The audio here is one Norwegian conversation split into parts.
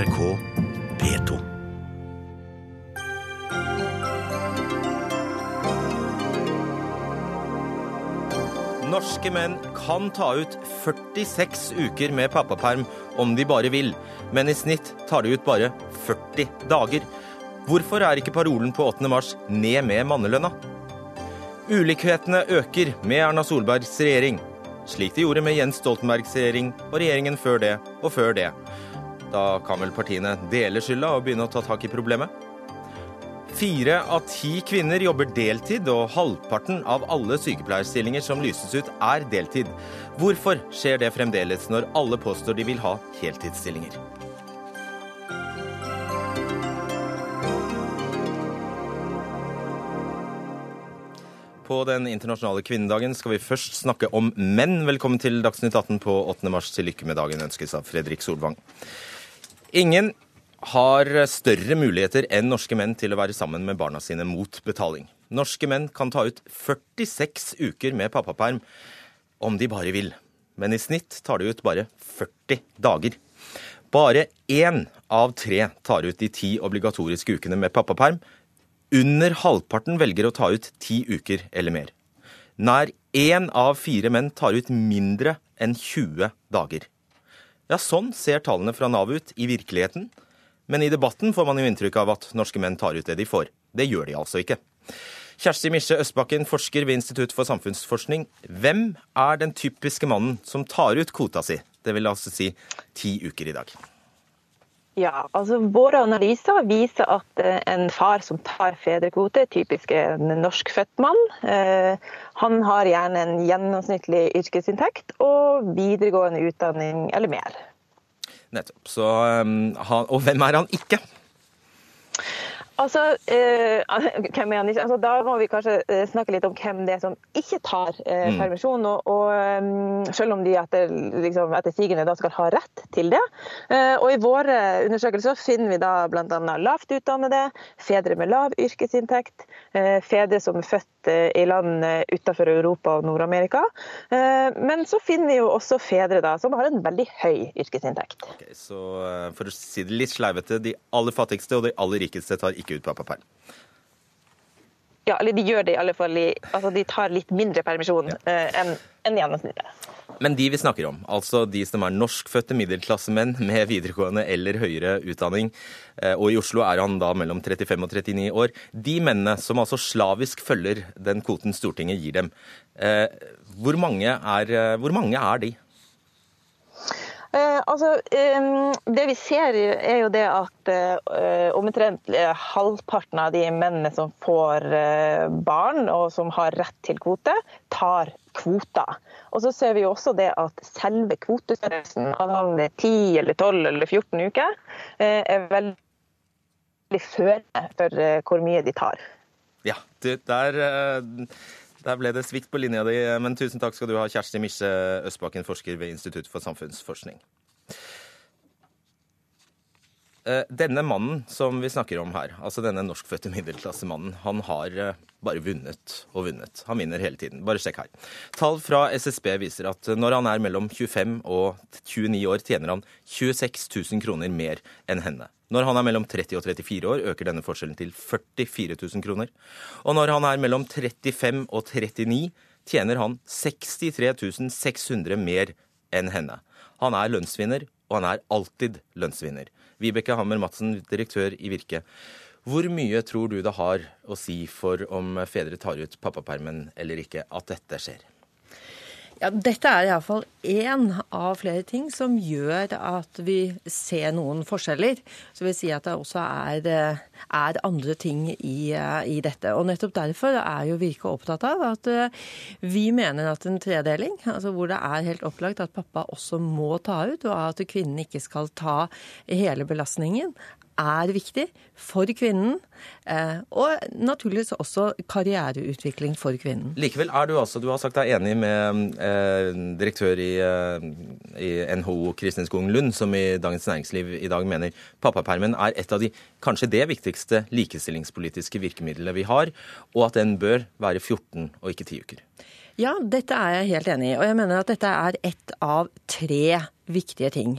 NRK P2. Norske menn kan ta ut 46 uker med pappaperm om de bare vil, men i snitt tar de ut bare 40 dager. Hvorfor er ikke parolen på 8. mars 'ned med mannelønna'? Ulikhetene øker med Erna Solbergs regjering, slik de gjorde med Jens Stoltenbergs regjering og regjeringen før det og før det. Da kan vel partiene dele skylda og begynne å ta tak i problemet? Fire av ti kvinner jobber deltid, og halvparten av alle sykepleierstillinger som lyses ut, er deltid. Hvorfor skjer det fremdeles når alle påstår de vil ha heltidsstillinger? På den internasjonale kvinnedagen skal vi først snakke om menn. Velkommen til Dagsnytt 18 på 8. mars. Til lykke med dagen ønskes av Fredrik Solvang. Ingen har større muligheter enn norske menn til å være sammen med barna sine mot betaling. Norske menn kan ta ut 46 uker med pappaperm om de bare vil, men i snitt tar de ut bare 40 dager. Bare én av tre tar ut de ti obligatoriske ukene med pappaperm. Under halvparten velger å ta ut ti uker eller mer. Nær én av fire menn tar ut mindre enn 20 dager. Ja, sånn ser tallene fra Nav ut i virkeligheten. Men i debatten får man jo inntrykk av at norske menn tar ut det de får. Det gjør de altså ikke. Kjersti Misje Østbakken, forsker ved Institutt for samfunnsforskning. Hvem er den typiske mannen som tar ut kvota si? Det vil altså si ti uker i dag. Ja, altså Våre analyser viser at eh, en far som tar fedrekvote, typisk en norskfødt mann, eh, han har gjerne en gjennomsnittlig yrkesinntekt og videregående utdanning eller mer. Nettopp. Så, um, og hvem er han ikke? Altså, eh, hvem er han ikke? Altså, da må vi kanskje eh, snakke litt om hvem det er som ikke tar eh, permisjon. Og, og um, Selv om de etter, liksom, etter sigende da skal ha rett til det. Eh, og I våre undersøkelser finner vi da bl.a. lavt utdannede, fedre med lav yrkesinntekt, eh, fedre som er født eh, i land utenfor Europa og Nord-Amerika. men så finner vi jo også fedre da, som har en veldig høy yrkesinntekt. Okay, så For å si det litt sleivete, de aller fattigste og de aller rikeste tar ikke ikke ut pappaperm. Ja, eller de gjør det i alle fall i Altså de tar litt mindre permisjon ja. eh, enn en gjennomsnittet. Men de vi snakker om, altså de som er norskfødte middelklassemenn med videregående eller høyere utdanning, eh, og i Oslo er han da mellom 35 og 39 år, de mennene som altså slavisk følger den kvoten Stortinget gir dem, eh, hvor mange er, hvor mange er de? Eh, altså, eh, det vi ser er jo det at eh, omtrent eh, halvparten av de mennene som får eh, barn og som har rett til kvote, tar kvoter. Og så ser vi jo også det at selve kvotestørrelsen, om det er 10 eller 12 eller 14 uker, eh, er veldig førende for hvor mye de tar. Ja, det der der ble det svikt på linja di, men tusen takk skal du ha, Kjersti Misje Østbakken, forsker ved Institutt for samfunnsforskning. Eh, denne mannen som vi snakker om her, altså denne norskfødte middelklassemannen, han har eh, bare vunnet og vunnet. Han vinner hele tiden. Bare sjekk her. Tall fra SSB viser at når han er mellom 25 og 29 år, tjener han 26 000 kroner mer enn henne. Når han er mellom 30 og 34 år, øker denne forskjellen til 44 000 kroner. Og når han er mellom 35 og 39, tjener han 63 600 mer enn henne. Han er lønnsvinner, og han er alltid lønnsvinner. Vibeke Hammer Madsen, direktør i Virke. Hvor mye tror du det har å si for om fedre tar ut pappapermen eller ikke, at dette skjer? Ja, Dette er iallfall én av flere ting som gjør at vi ser noen forskjeller. Så vil si at det også er, er andre ting i, i, dette. Og nettopp derfor er jo Virke opptatt av at eh, vi mener at en tredeling, altså hvor det er helt opplagt at pappa også må ta ut, og at kvinnen ikke skal ta hele belastningen, er viktig for kvinnen. Eh, og naturligvis også karriereutvikling for kvinnen. Likevel er du altså, du har sagt deg enig med eh, direktør i, eh, i NHO Kristin Skogen Lund, som i Dagens Næringsliv i dag mener pappapermen er et av de kanskje det viktigste likestillingspolitiske virkemidlene vi har, og at den bør være 14 og ikke 10 uker. Ja, dette er jeg helt enig i. Og jeg mener at dette er ett av tre viktige ting.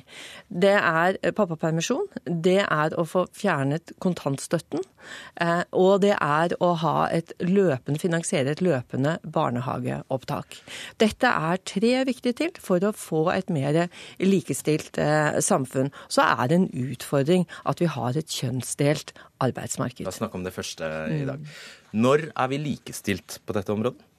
Det er pappapermisjon, det er å få fjernet kontantstøtten, eh, og det er å ha et løpende, finansiere et løpende barnehageopptak. Dette er tre viktige til for å få et mer likestilt eh, samfunn. Så er det en utfordring at vi har et kjønnsdelt arbeidsmarked. La oss snakke om det første i dag. Når er vi likestilt på dette området?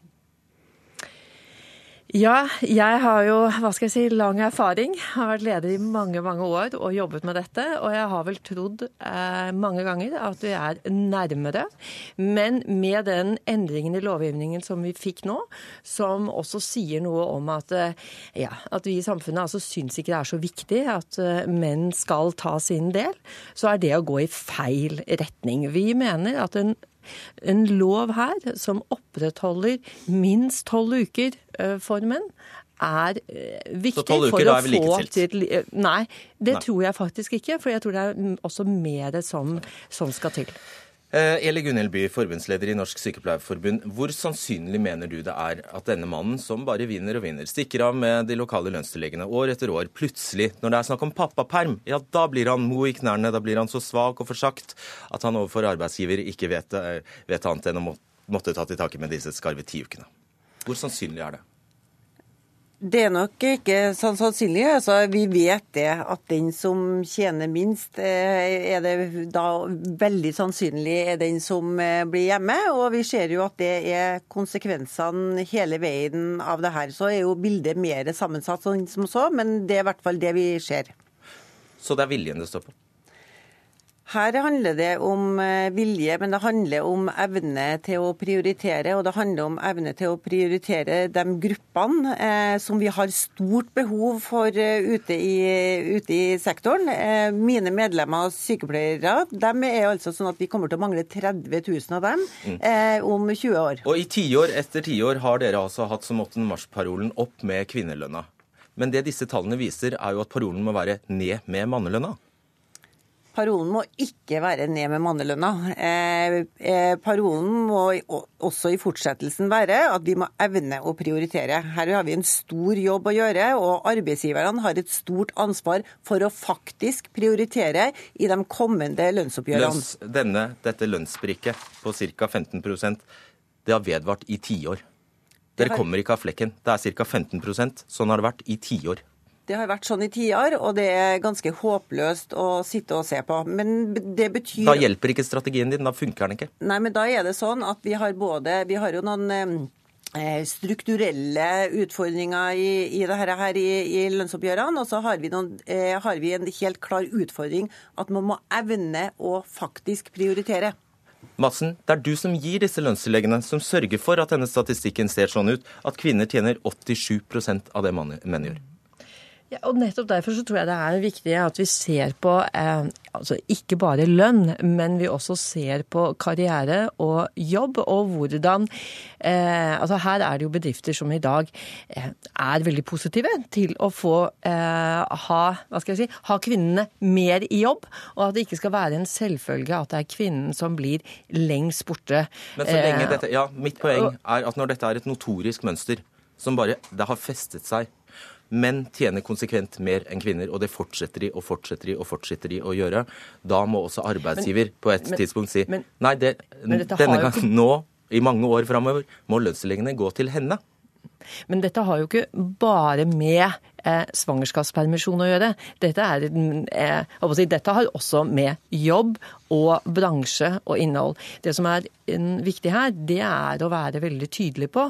Ja, jeg har jo hva skal jeg si, lang erfaring. Har vært leder i mange mange år og jobbet med dette. Og jeg har vel trodd eh, mange ganger at vi er nærmere. Men med den endringen i lovgivningen som vi fikk nå, som også sier noe om at, eh, ja, at vi i samfunnet altså syns ikke det er så viktig at eh, menn skal ta sin del, så er det å gå i feil retning. Vi mener at en en lov her som opprettholder minst tolv uker eh, for menn, er eh, viktig Så tolv uker, til likestilt? Nei, det nei. tror jeg faktisk ikke. For jeg tror det er også mer som, som skal til. Eh, Eli Gunhild By, forbundsleder i Norsk Sykepleierforbund. Hvor sannsynlig mener du det er at denne mannen, som bare vinner og vinner, stikker av med de lokale lønnstilleggene år etter år, plutselig, når det er snakk om pappaperm, ja da blir han mo i knærne, da blir han så svak og forsagt at han overfor arbeidsgiver ikke vet, eh, vet annet enn å måtte ta til takke med disse skarve tiukene? Hvor sannsynlig er det? Det er nok ikke sånn sannsynlig. Altså, vi vet det at den som tjener minst, eh, er det da veldig sannsynlig er den som eh, blir hjemme. Og vi ser jo at det er konsekvensene hele veien av det her. Så er jo bildet mer sammensatt sånn som så, men det er i hvert fall det vi ser. Så det er viljen det står på? Her handler det om eh, vilje, men det handler om evne til å prioritere. Og det handler om evne til å prioritere de gruppene eh, som vi har stort behov for uh, ute, i, ute, i, sektoren. Eh, mine medlemmer og sykepleiere de er altså sånn at vi kommer til å mangle 30 000 av dem mm. eh, om 20 år. Og i tiår etter tiår har dere altså hatt som 8. mars-parolen opp med kvinnelønna. Men det disse tallene viser, er jo at parolen må være ned med mannelønna. Parolen må ikke være ned med mannelønna. Eh, eh, parolen må også i fortsettelsen være at vi må evne å prioritere. Her har vi en stor jobb å gjøre, og arbeidsgiverne har et stort ansvar for å faktisk prioritere i de kommende lønnsoppgjørene. Lønns, denne, dette lønnsspriket på ca. 15% det har vedvart i tiår. Dere kommer ikke av flekken. Det er ca. 15% Sånn har det vært i tiår. Det har vært sånn i tiår, og det er ganske håpløst å sitte og se på. Men det betyr Da hjelper ikke strategien din, da funker den ikke? Nei, men da er det sånn at vi har både Vi har jo noen eh, strukturelle utfordringer i, i det her, i, i lønnsoppgjørene. Og så har vi, noen, eh, har vi en helt klar utfordring at man må evne å faktisk prioritere. Madsen, det er du som gir disse lønnstilleggene, som sørger for at denne statistikken ser sånn ut, at kvinner tjener 87% av det menn gjør. Ja, og nettopp derfor så tror jeg det er viktig at vi ser på eh, altså ikke bare lønn, men vi også ser på karriere og jobb, og hvordan eh, altså Her er det jo bedrifter som i dag eh, er veldig positive til å få eh, ha, hva skal jeg si, ha kvinnene mer i jobb, og at det ikke skal være en selvfølge at det er kvinnen som blir lengst borte. Men så lenge eh, dette, ja, Mitt poeng er at når dette er et notorisk mønster som bare det har festet seg Menn tjener konsekvent mer enn kvinner, og det fortsetter de og fortsetter de og fortsetter de å gjøre. Da må også arbeidsgiver men, på et men, tidspunkt si men, nei, det, denne gangen, nå, i mange år framover, må lønnstilleggene gå til henne. Men dette har jo ikke bare med eh, svangerskapspermisjon å gjøre. Dette, er, eh, si, dette, har også med jobb og bransje og innhold. Det som er viktig her, det er å være veldig tydelig på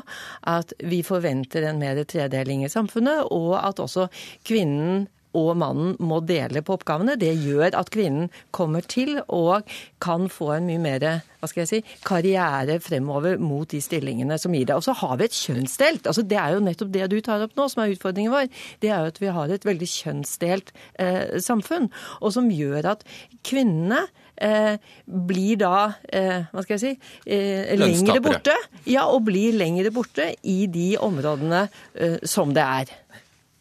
at vi forventer en mer tredeling i samfunnet, og at også kvinnen og mannen må dele på oppgavene. Det gjør at kvinnen kommer til og kan få en mye mer hva skal jeg si, karriere fremover mot de stillingene som gir det. Og så har vi et kjønnsdelt. altså Det er jo nettopp det du tar opp nå, som er utfordringen vår. Det er jo at vi har et veldig kjønnsdelt eh, samfunn, og som gjør at kvinnene Eh, blir da, eh, hva skal jeg si, eh, lengre borte. Ja, og blir lengre borte i de områdene eh, som det er.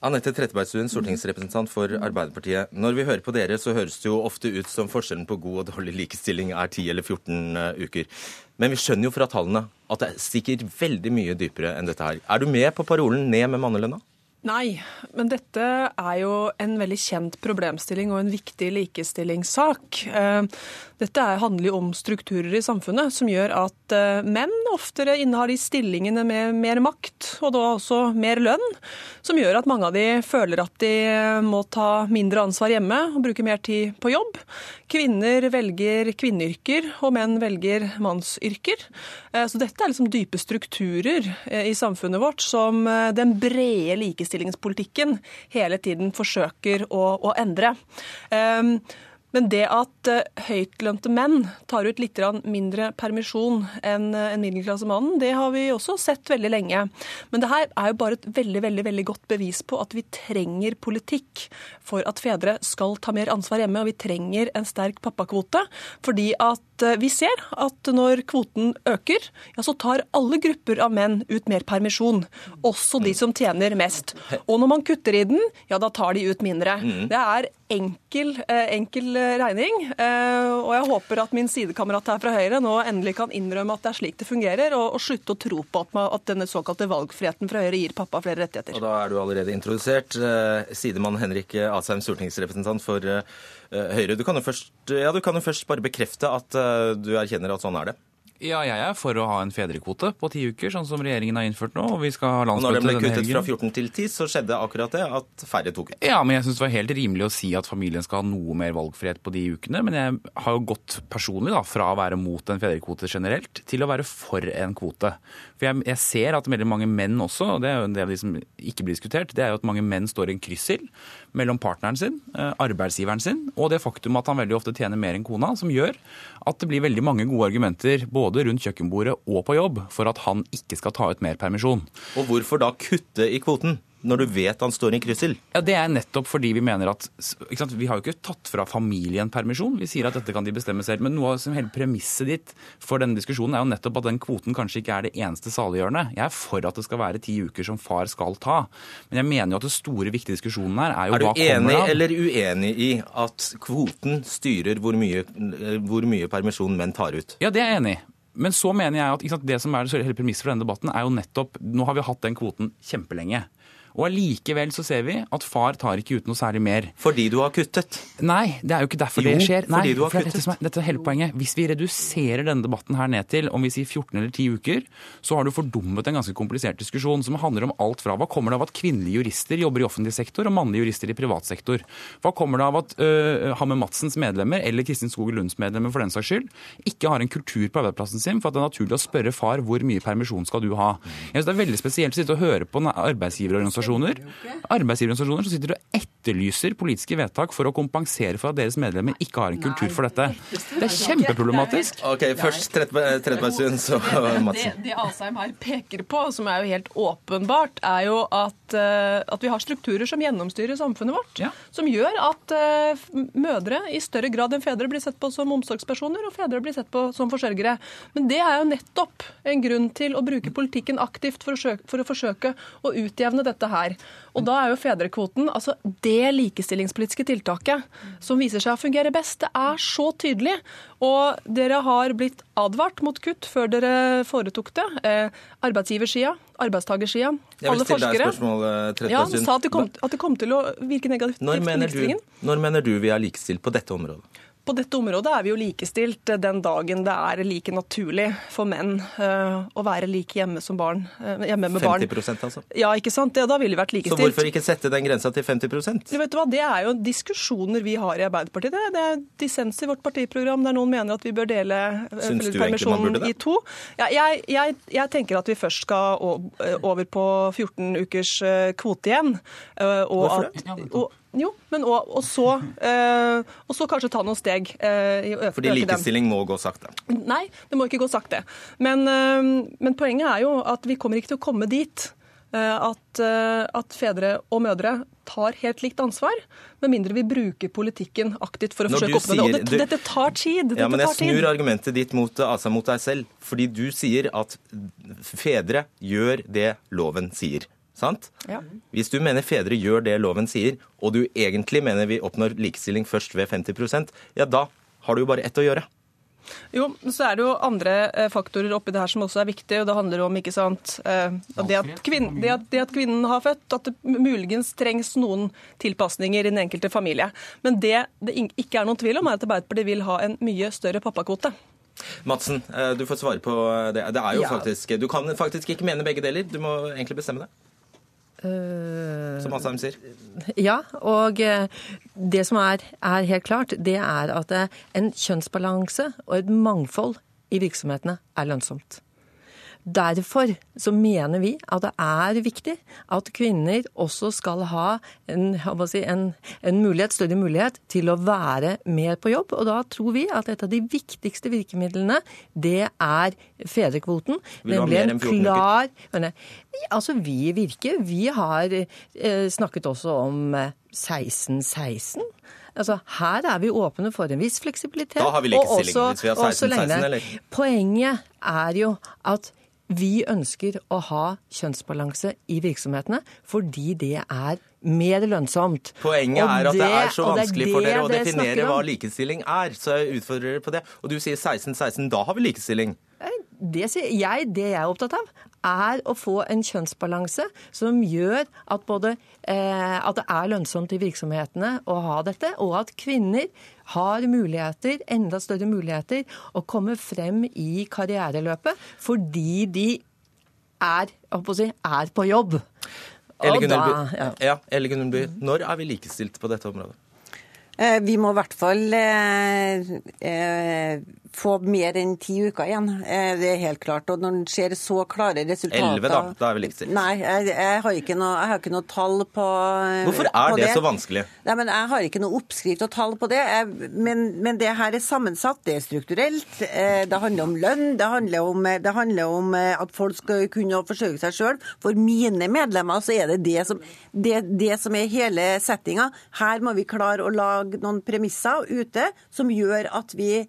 Anette Trettebergstuen, stortingsrepresentant for Arbeiderpartiet. Når vi hører på dere, så høres det jo ofte ut som forskjellen på god og dårlig likestilling er 10 eller 14 eh, uker. Men vi skjønner jo fra tallene at det stikker veldig mye dypere enn dette her. Er du med på parolen 'ned med mannelønna'? Nei, men dette er jo en veldig kjent problemstilling og en viktig likestillingssak. Eh, dette handler jo om strukturer i samfunnet som gjør at eh, menn oftere innehar de stillingene med mer makt, og da også mer lønn, som gjør at mange av de føler at de må ta mindre ansvar hjemme og bruke mer tid på jobb. Kvinner velger kvinneyrker, og menn velger mannsyrker. Eh, så dette er liksom dype strukturer i samfunnet vårt som den brede likestillingen likestillingspolitikken hele tiden forsøker å, å endre. Um, men det at uh, høytlønte menn tar ut litt mindre permisjon enn uh, middelklassemannen, det har vi også sett veldig lenge. Men det her er jo bare et veldig, veldig, veldig godt bevis på at vi trenger politikk for at fedre skal ta mer ansvar hjemme, og vi trenger en sterk pappakvote. Fordi at uh, vi ser at når kvoten øker, ja, så tar alle grupper av menn ut mer permisjon. Også de som tjener mest. Og når man kutter i den, ja, da tar de ut mindre. Mm. Det er enkel, enkel regning. Eh, og jeg håper at min sidekamerat her fra Høyre nå endelig kan innrømme at det er slik det fungerer, og, og slutte å tro på at, at, denne såkalte valgfriheten fra Høyre gir pappa flere rettigheter. Og da er du allerede introdusert. Eh, sidemann Henrik Asheim, stortingsrepresentant for eh, Høyre. Du kan, jo først, ja, du kan jo først bare bekrefte at du erkjenner at sånn er det. Ja, jeg er for å ha en fedrekvote på ti uker, sånn som regjeringen har innført nå. og vi skal ha landsmøte denne helgen. Når den ble kuttet fra 14 til 10, så skjedde akkurat det, at færre tok ut. Ja, men jeg syns det var helt rimelig å si at familien skal ha noe mer valgfrihet på de ukene. Men jeg har jo gått personlig da, fra å være mot en fedrekvote generelt, til å være for en kvote. For jeg, jeg ser at veldig mange menn også, og det er jo en del av de som ikke blir diskutert, det er jo at mange menn står i en kryssild mellom partneren sin, eh, arbeidsgiveren sin, og det faktum at han veldig ofte tjener mer enn kona, som gjør at det blir veldig mange gode argumenter både rundt kjøkkenbordet og på jobb for at han ikke skal ta ut mer permisjon. Og hvorfor da kutte i kvoten? Når du vet han står i kryssel? Ja, Det er nettopp fordi vi mener at Vi har jo ikke tatt fra familien permisjon. Vi sier at dette kan de bestemme selv. Men noe som hele premisset ditt for denne diskusjonen er jo nettopp at den kvoten kanskje ikke er det eneste saliggjørende. Jeg er for at det skal være ti uker som far skal ta. Men jeg mener jo at det store, viktige diskusjonen her er jo hva kommer av Er du enig eller uenig i at kvoten styrer hvor mye, hvor mye permisjon menn tar ut? Ja, det er jeg enig i. Men så mener jeg at sant, det som er hele premisset for denne debatten, er jo nettopp Nå har vi hatt den kvoten kjempelenge. Og allikevel så ser vi at far tar ikke ut noe særlig mer. Fordi du har kuttet? Nei, det er jo ikke derfor jo, det skjer. Nei, fordi du har for kuttet. Dette, dette er hele poenget. Hvis vi reduserer denne debatten her ned til om vi sier 14 eller 10 uker, så har du fordummet en ganske komplisert diskusjon som handler om alt fra hva kommer det av at kvinnelige jurister jobber i offentlig sektor og mannlige jurister i privat sektor? Hva kommer det av at uh, Hammer Madsens medlemmer eller Kristin Skoger Lunds medlemmer for den saks skyld ikke har en kultur på arbeidsplassen sin for at det er naturlig å spørre far hvor mye permisjon skal du ha? Jeg synes Det er veldig spesielt å sitte og høre på arbeidsgiverorganisasjoner arbeidsgiverorganisasjoner arbeidsgiverorganisasjoner som sitter og etterlyser politiske vedtak for å kompensere for at deres medlemmer ikke har en kultur for dette. Det er kjempeproblematisk. Ok, Først Trettebergstuen, så Madsen. Det, det Asheim her peker på, som er jo helt åpenbart, er jo at, eh, at vi har strukturer som gjennomstyrer samfunnet vårt. Ja. Som gjør at uh, mødre i større grad enn fedre blir sett på som omsorgspersoner, og fedre blir sett på som forsørgere. Men det er jo nettopp en grunn til å bruke politikken aktivt for å, for å forsøke å utjevne dette her. Og da er jo fedrekvoten altså det likestillingspolitiske tiltaket som viser seg å fungere best. Det er så tydelig. Og dere har blitt advart mot kutt før dere foretok det. Eh, arbeidsgiversida, arbeidstakersida, alle forskere. Ja, sa at det, kom, at det kom til å virke negativt når på likestillingen. Når mener du vi er likestilt på dette området? På dette området er vi jo likestilt den dagen det er like naturlig for menn uh, å være like hjemme som barn. Uh, hjemme med 50 barn. altså? Ja, ikke sant? Ja, da ville vi vært likestilt. Så hvorfor ikke sette den grensa til 50 ja, vet du hva? Det er jo diskusjoner vi har i Arbeiderpartiet. Det, det er dissens i vårt partiprogram der noen mener at vi bør dele uh, permisjonen i to. Ja, jeg, jeg, jeg, tenker at vi først skal over på 14 ukers kvote igjen. Hvorfor det? og, jo, men og, og, så, øh, og, så, kanskje ta noen steg. øh, i øke, Fordi likestilling må gå sakte? Nei, det må ikke gå sakte. Men, øh, men, poenget er jo at vi kommer ikke til å komme dit at, at, fedre og mødre tar helt likt ansvar, med mindre vi bruker politikken aktivt for å Når forsøke å oppnå det. Og det, dette tar tid. Dette ja, men Jeg snur argumentet ditt mot, altså mot deg selv, fordi du sier at fedre gjør det loven sier. Sant? Ja. Hvis du mener fedre gjør det loven sier, og du egentlig mener vi oppnår likestilling først ved 50% ja da har du jo bare ett å gjøre. Jo, så er det jo andre eh, faktorer oppi det her som også er viktige. og Det handler om ikke sant, eh, det at, kvinnen, det, at, det at kvinnen har født, at det muligens trengs noen tilpasninger i den enkelte familie. Men det det ikke er noen tvil om, er at Arbeiderpartiet vil ha en mye større pappakvote. Madsen, eh, du får svare på det. Det er jo ja. faktisk, Du kan faktisk ikke mene begge deler. Du må egentlig bestemme det. Uh, som Asheim sier. Ja, og eh, det som er, er, helt klart, det er at eh, en kjønnsbalanse og et mangfold i virksomhetene er lønnsomt. Derfor så mener vi at det er viktig at kvinner også skal ha en, si, en, en mulighet, større mulighet til å være mer på jobb. Og da tror vi at et av de viktigste virkemidlene, det er fedrekvoten. Den blir 14 klar, uker? Altså, vi virker. Vi har eh, snakket også om 16-16. Eh, Altså, her er vi åpne for en viss fleksibilitet. Da har vi likestilling, hvis vi har 16-16, eller? Poenget er jo at vi ønsker å ha kjønnsbalanse i virksomhetene fordi det er mer lønnsomt. Poenget er at det, det er så vanskelig er for dere å definere hva likestilling er. Så jeg utfordrer dere på det. Og du sier 16-16, da har vi likestilling. Det, jeg, det jeg er opptatt av, er å få en kjønnsbalanse som gjør at, både, eh, at det er lønnsomt i virksomhetene å ha dette, og at kvinner har muligheter, enda større muligheter, å komme frem i karriereløpet fordi de er, si, er på jobb. Elle Gunnelby, ja. når er vi likestilt på dette området? Eh, vi må i hvert fall eh, eh, få mer enn ti uker igjen. Det er helt klart. Og når en ser så klare resultater Elleve, da. Da er vi likestilt. Nei, jeg, jeg, har ikke noe, jeg har ikke noe tall på Hvorfor er det, det, så vanskelig? Nei, men Jeg har ikke noe oppskrift og tall på det. Jeg, men, men, det her er sammensatt. Det er strukturelt. Eh, det handler om lønn. Det handler om, det handler om at folk skal kunne forsørge seg sjøl. For mine medlemmer så er det det som, det, det som er hele settinga. Her må vi klare å lage noen premisser ute som gjør at vi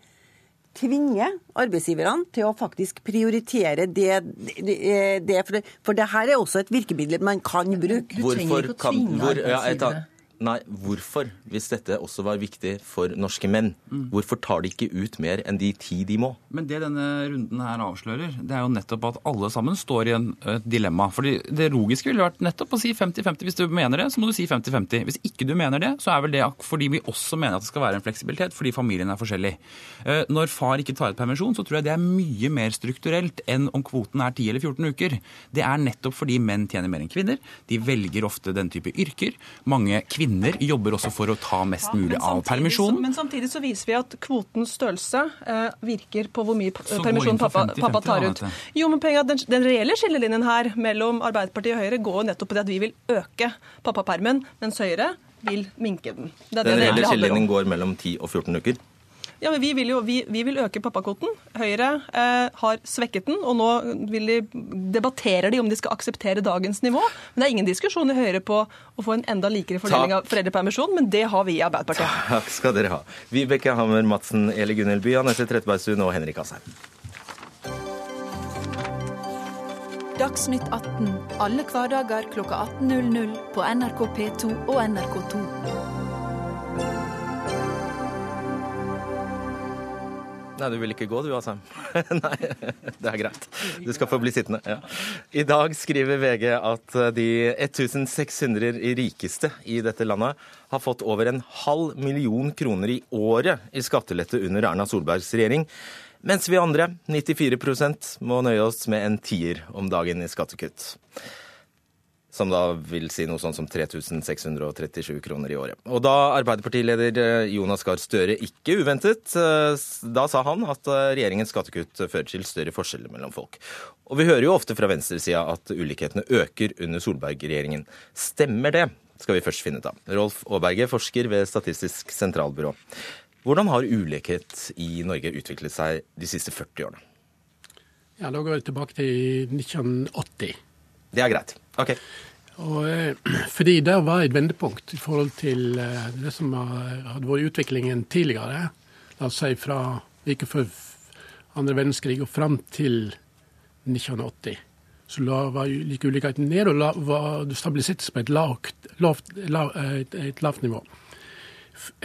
tvinge arbeidsgiverne til å faktisk prioritere det, det, det for, det, for det her er også et virkemiddel man kan bruke. Du trenger ikke å tvinge arbeidsgivere. Nei, hvorfor, hvis dette også var viktig for norske menn, mm. hvorfor tar de ikke ut mer enn de ti de må? Men det denne runden her avslører, det er jo nettopp at alle sammen står i en, et dilemma. Fordi det logiske ville vært nettopp å si 50-50. Hvis du mener det, så må du si 50-50. Hvis ikke du mener det, så er vel det fordi vi også mener at det skal være en fleksibilitet, fordi familien er forskjellig. Eh, når far ikke tar ut permisjon, så tror jeg det er mye mer strukturelt enn om kvoten er 10 eller 14 uker. Det er nettopp fordi menn tjener mer enn kvinner. De velger ofte den type yrker. Mange kvinner kvinner jobber også for å ta mest mulig av permisjonen. Men samtidig så viser vi at kvotens størrelse eh, virker på hvor mye permisjon pappa, pappa, tar ut. Jo, men penger, den, den reelle skillelinjen her mellom Arbeiderpartiet og Høyre går nettopp på det at vi vil øke pappapermen, mens Høyre vil minke den. den reelle skillelinjen går mellom 10 og 14 uker? Ja, men vi vil jo vi, vi vil øke pappakvoten. Høyre eh, har svekket den, og nå de, debatterer de om de skal akseptere dagens nivå. Men det er ingen diskusjon i Høyre på å få en enda likere fordeling av foreldrepermisjon, men det har vi i Arbeiderpartiet. Takk skal dere ha. Vibeke Hammer Madsen, Eli Gunhild Anette Trettebergstuen og Henrik Asheim. Dagsnytt 18 alle hverdager kl 18.00 på NRK P2 og NRK2. Nei, du vil ikke gå du, altså. Nei, det er greit. Du skal få bli sittende. Ja. I dag skriver VG at de 1600 rikeste i dette landet har fått over en halv million kroner i året i skattelette under Erna Solbergs regjering. Mens vi andre, 94% må nøye oss med en tier om dagen i skattekutt som da vil si noe sånn som 3637 kroner i året. Og da Arbeiderpartileder eh, Jonas Gahr Støre ikke uventet, eh, da sa han at eh, regjeringens skattekutt fører til større forskjeller mellom folk. Og vi hører jo ofte fra venstresida at ulikhetene øker under Solberg-regjeringen. Stemmer det? Skal vi først finne ut av. Rolf Aaberge, forsker ved Statistisk sentralbyrå. Hvordan har ulikhet i Norge utviklet seg de siste 40 årene? Ja, Da går vi tilbake til 1980. Det er greit. OK. Og, eh, fordi det var et vendepunkt i forhold til eh, det som hadde vært utviklingen tidligere. La oss si fra like før andre verdenskrig og fram til 1980. Så la, var like ulikheten ned, og la, var, det stabiliserte seg på et lavt, lavt, lavt, et, et lavt nivå.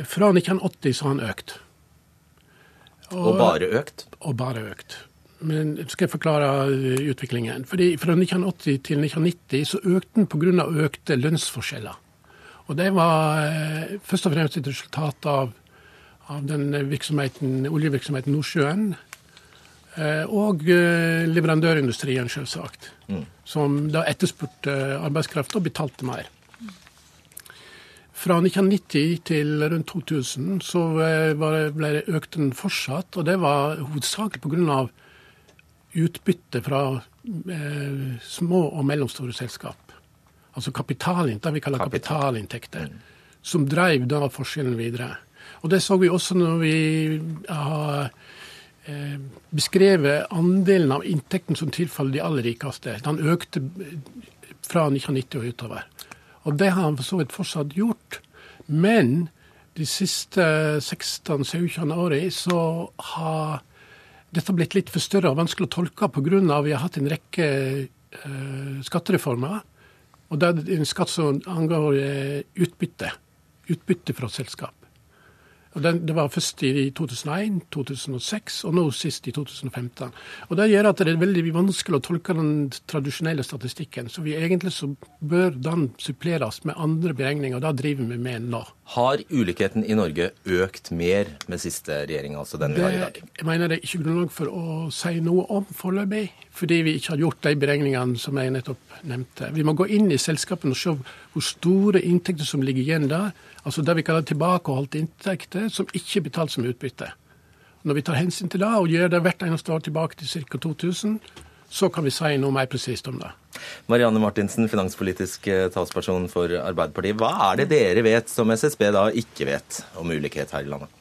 Fra 1980 så har han økt. Og, og bare økt? Og bare økt. Men skal jeg forklare utviklingen. Fordi Fra 1980 til 1990 så økte den pga. økte lønnsforskjeller. Og Det var eh, først og fremst et resultat av, av den virksomheten, oljevirksomheten Nordsjøen. Eh, og eh, leverandørindustrien, selvsagt. Mm. Som da etterspurte arbeidskraft og betalte mer. Fra 1990 til rundt 2000 så ble det økt den fortsatt. Og det var hovedsakelig pga utbytte fra eh, små og mellomstore selskap. Altså kapitalin, det vi kaller kapitalinntekter. Mm. Som drev da forskjellen videre. Og Det så vi også når vi har eh, beskrevet andelen av inntekten som tilfaller de aller rikeste. Den økte fra 1990 og utover. Og det har han for så vidt fortsatt gjort. Men de siste 16-17 årene så har dette har blitt litt for større og vanskelig å tolke pga. at vi har hatt en rekke uh, skattereformer. Og det er en skatt som angår uh, utbytte. Utbytte fra selskap. Den, Det var først i 2001, 2006 og nå sist i 2015. Og Det gjør at det er veldig vanskelig å tolke den tradisjonelle statistikken. Så vi egentlig så bør den suppleres med andre beregninger. og Det driver vi med nå. Har ulikheten i Norge økt mer med siste regjering, altså den vi har i dag? Jeg mener det er ikke grunnlag for å si noe om foreløpig, fordi vi ikke har gjort de beregningene som jeg nettopp nevnte. Vi må gå inn i selskapene og se hvor store inntekter som ligger igjen der. Altså det vi kaller tilbakeholdte inntekter som ikke er betalt som utbytte. Når vi tar hensyn til det og gjør det hvert eneste år tilbake til ca. 2000, så kan vi si noe mer presist om det. Marianne Martinsen, finanspolitisk eh, talsperson for Arbeiderpartiet. Hva er det dere vet som SSB da ikke vet om ulikhet her i landet?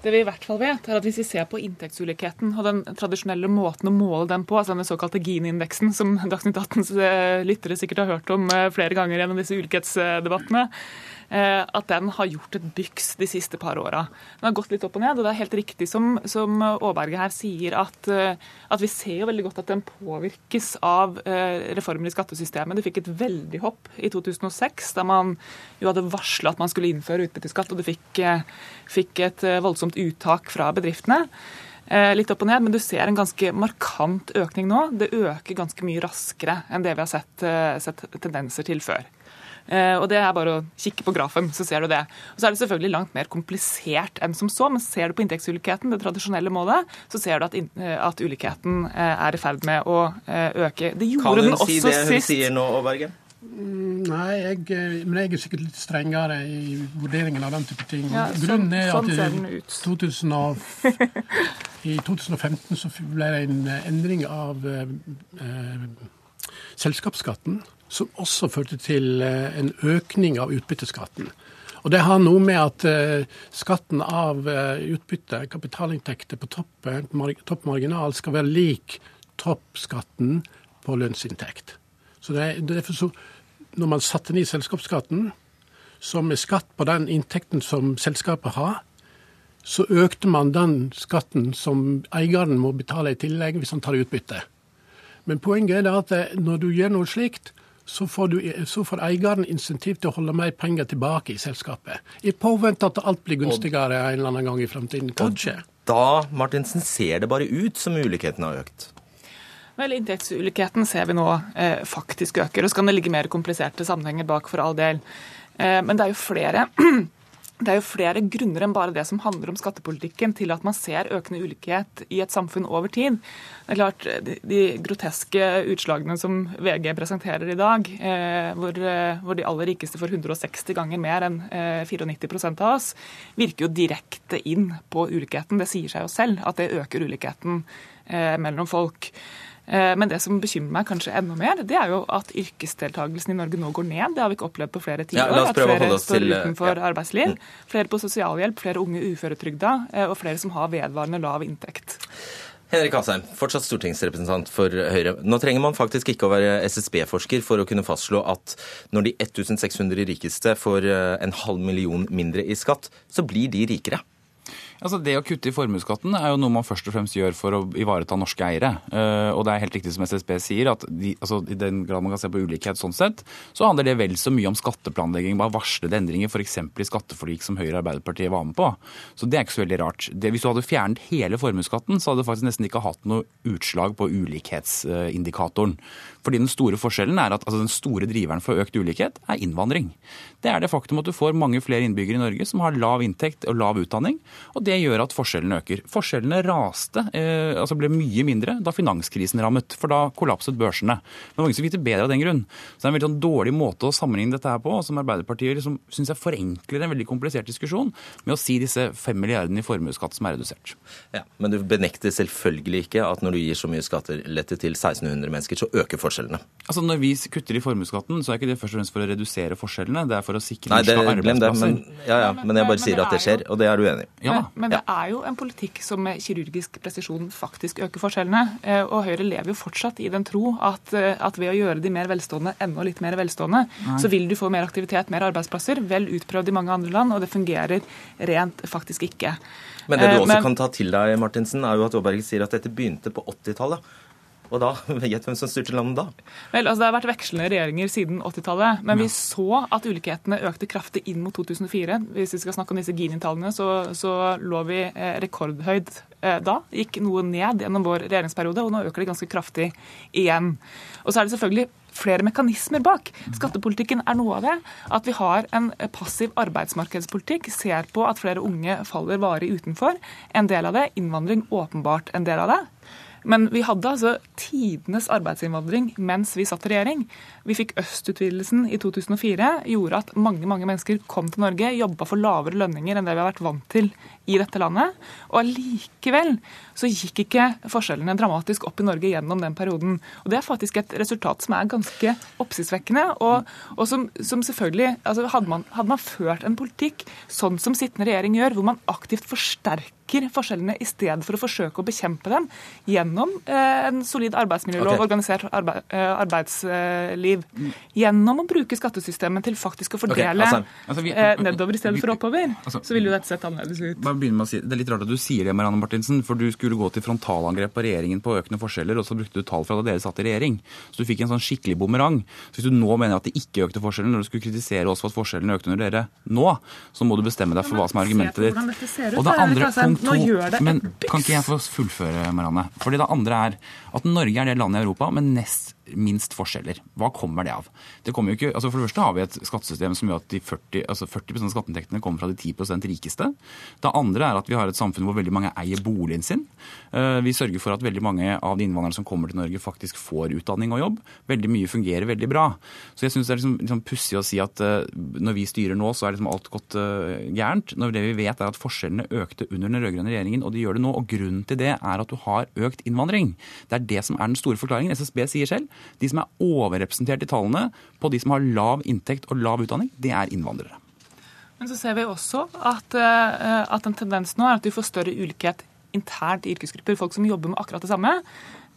Det vi i hvert fall vet, er at hvis vi ser på inntektsulikheten og den tradisjonelle måten å måle den på, altså den såkalte Gini-indeksen, som Dagsnytt 18s eh, lyttere sikkert har hørt om eh, flere ganger gjennom disse ulikhetsdebattene, at den har gjort et byks de siste par åra. Den har gått litt opp og ned, og det er helt riktig som, som Aaberge her sier, at, eh, at, vi ser jo veldig godt at den påvirkes av eh, reformer i skattesystemet. Det fikk et veldig hopp i 2006, da man jo hadde varsla at man skulle innføre utbytteskatt, og det fikk, fikk et voldsomt uttak fra bedriftene litt opp og ned, men du ser en ganske markant økning nå. Det øker ganske mye raskere enn det vi har sett, sett tendenser til før. Eh, og det er bare å kikke på grafen, så ser du det. Og så er det selvfølgelig langt mer komplisert enn som så, men ser du på inntektsulikheten, det tradisjonelle målet, så ser du at, eh, at ulikheten eh, er i ferd med å øke. Det gjorde den også sist. Kan hun si det hun sier nå, Berge? Mm, nei, jeg, men jeg er sikkert litt strengere i vurderingen av den type ting. Ja, Grunnen er sånn, sånn at i, 2000 av, i 2015 så ble det en endring av eh, selskapsskatten som også førte til eh, en økning av utbytteskatten. Og Det har noe med at uh, skatten av uh, utbytte, kapitalinntekter på toppmarginal, topp marginal, skal være lik toppskatten på lønnsinntekt. Så det, det så, Når man satte ned selskapsskatten, som er skatt på den inntekten som selskapet har, så økte man den skatten som eieren må betale i tillegg hvis han tar utbytte. Men poenget er at når du gjør noe slikt, så får, du, så får, eieren insentiv til å holde mer penger tilbake i selskapet. I påvente at alt blir gunstigere en eller annen gang i framtiden. Kanskje. Da Martinsen, ser det bare ut som ulikheten har økt? Vel, Inntektsulikheten ser vi nå eh, faktisk øker. og Så kan det ligge mer kompliserte sammenhenger bak for all del. Eh, men det er jo flere Det er jo flere grunner enn bare det som handler om skattepolitikken, til at man ser økende ulikhet i et samfunn over tid. Det er klart, De groteske utslagene som VG presenterer i dag, eh, hvor, eh, de aller rikeste får 160 ganger mer enn eh, 94 av oss, virker jo direkte inn på ulikheten. Det sier seg jo selv at det øker ulikheten eh, mellom folk. Eh, men det som bekymrer meg kanskje enda mer, det er jo at yrkesdeltakelsen i Norge nå går ned. Det har vi ikke opplevd på flere tiår. Ja, at flere står til, eh, utenfor ja. arbeidsliv. Mm. Flere på sosialhjelp, flere unge uføretrygda, eh, og flere som har vedvarende lav inntekt. Henrik Asheim, fortsatt stortingsrepresentant for Høyre. Nå trenger man faktisk ikke å være SSB-forsker for å kunne fastslå at når de 1600 rikeste får en halv million mindre i skatt, så blir de rikere. Altså Det å kutte i formuesskatten er jo noe man først og fremst gjør for å ivareta norske eiere. Uh, og det er helt riktig som SSB sier, at de, altså, i den grad man kan se på ulikhet sånn sett, så handler det vel så mye om skatteplanlegging, bare varslede endringer, f.eks. i skatteforlik som Høyre og Arbeiderpartiet var med på. Så det er ikke så veldig rart. Det, hvis du hadde fjernet hele formuesskatten, så hadde du faktisk nesten ikke hatt noe utslag på ulikhetsindikatoren. Fordi den store forskjellen er at altså, den store driveren for økt ulikhet er innvandring. Det er det faktum at du får mange flere innbyggere i Norge som har lav inntekt og lav utdanning. og Det gjør at forskjellene øker. Forskjellene raste, eh, altså ble mye mindre da finanskrisen rammet. For da kollapset børsene. Men mange som fikk bedre av den grunn. Så det er en veldig sånn dårlig måte å sammenligne dette her på, som Arbeiderpartiet liksom, syns jeg forenkler en veldig komplisert diskusjon med å si disse fem milliardene i formuesskatt som er redusert. Ja, Men du benekter selvfølgelig ikke at når du gir så mye skattelette til 1600 mennesker, så øker forskjellene forskjellene? Altså Når vi kutter i formuesskatten, så er ikke det først og fremst for å redusere forskjellene. Det er for å sikre Nei, det, arbeidsplasser. Men, ja, ja, men jeg bare sier at det skjer, og det er du enig i. Ja. Men, men, det er jo en politikk som med kirurgisk presisjon faktisk øker forskjellene. Eh, og Høyre lever jo fortsatt i den tro at, eh, at ved å gjøre de mer velstående enda litt mer velstående, Nei. så vil du få mer aktivitet, mer arbeidsplasser. Vel utprøvd i mange andre land, og det fungerer rent faktisk ikke. Men det du eh, også men, kan ta til deg, Martinsen, er jo at Aaberg sier at dette begynte på 80-tallet. Og da, Gjett hvem som styrte landet da? Vel, altså Det har vært vekslende regjeringer siden 80-tallet. Men ja. vi så at ulikhetene økte kraftig inn mot 2004. Hvis vi skal snakke om disse Gini-tallene, så, så, lå vi eh, rekordhøyt eh, da. Gikk noe ned gjennom vår regjeringsperiode, og nå øker det ganske kraftig igjen. Og så er det selvfølgelig flere mekanismer bak. Skattepolitikken er noe av det. At vi har en passiv arbeidsmarkedspolitikk, ser på at flere unge faller varig utenfor. En del av det. Innvandring åpenbart en del av det. Men vi hadde altså tidenes arbeidsinnvandring mens vi satt i regjering. Vi fikk østutvidelsen i 2004, gjorde at mange mange mennesker kom til Norge, jobba for lavere lønninger enn det vi har vært vant til i dette landet. Og allikevel så gikk ikke forskjellene dramatisk opp i Norge gjennom den perioden. Og Det er faktisk et resultat som er ganske oppsiktsvekkende, og, og som, som, selvfølgelig altså hadde, man, hadde man ført en politikk sånn som sittende regjering gjør, hvor man aktivt forsterker forskjellene i stedet for å forsøke å bekjempe dem gjennom eh, en solid arbeidsmiljølov, okay. organisert arbeid, eh, arbeidsliv, gjennom å bruke skattesystemet til faktisk å fordele okay, altså, altså vi, eh, nedover i stedet for oppover, altså, så vil jo dette sett annerledes ut. Si, det er litt rart at du sier det, Marianne Martinsen, for du skulle skulle gå til frontalangrep på regjeringen på økende forskjeller, og så brukte du tall fra da dere satt i regjering. Så du fikk en sånn skikkelig bumerang. Så hvis du nå mener at det ikke økte forskjellene, når du skulle kritisere oss for at forskjellene økte under dere nå, så må du bestemme deg for hva som er argumentet ditt. Og det andre, punkt to, men kan ikke jeg få fullføre, Marianne? Fordi det andre er at Norge er det landet i Europa med nest minst forskjeller. Hva kommer det av? Det kommer ikke, altså for det første har vi et skattesystem som gjør at de 40, altså 40% av skatteinntektene kommer fra de 10% rikeste. Det andre er at vi har et samfunn hvor veldig mange eier boligen sin. Eh, vi sørger for at veldig mange av de innvandrerne som kommer til Norge, faktisk får utdanning og jobb. Veldig mye fungerer veldig bra. Så jeg syns det er liksom, liksom pussig å si at uh, når vi styrer nå, så er liksom alt gått uh, gærent. Når det vi vet er at forskjellene økte under den rød-grønne regjeringen, og de gjør det nå. Og grunnen til det er at du har økt innvandring. Det er det som er den store forklaringen. SSB sier selv de som er overrepresentert i tallene på de som har lav inntekt og lav utdanning, det er innvandrere. Men så ser vi også at, eh, at en tendens nå er at vi får større ulikhet internt i yrkesgrupper. Folk som jobber med akkurat det samme,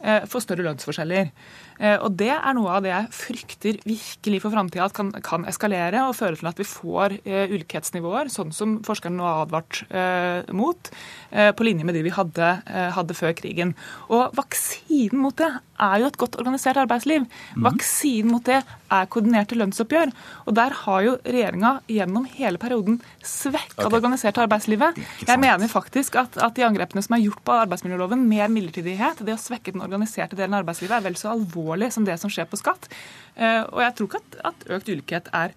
eh, får større lønnsforskjeller. Eh, og Det er noe av det jeg frykter virkelig for framtida kan, kan, eskalere og føre til at vi får ulikhetsnivåer, sånn som forskerne nå har advart mot, på linje med de vi hadde, hadde, før krigen. Og Vaksinen mot det er jo et godt organisert arbeidsliv. Mm. Vaksinen mot det er koordinerte lønnsoppgjør. Og Der har jo regjeringa gjennom hele perioden svekka okay. det organiserte arbeidslivet. Jeg mener faktisk at, at de angrepene som er gjort på arbeidsmiljøloven, med midlertidighet, det å svekke den organiserte delen av arbeidslivet, er vel så alvorlig alvorlig som det som skjer på skatt. Eh, og jeg tror ikke at, at økt ulikhet er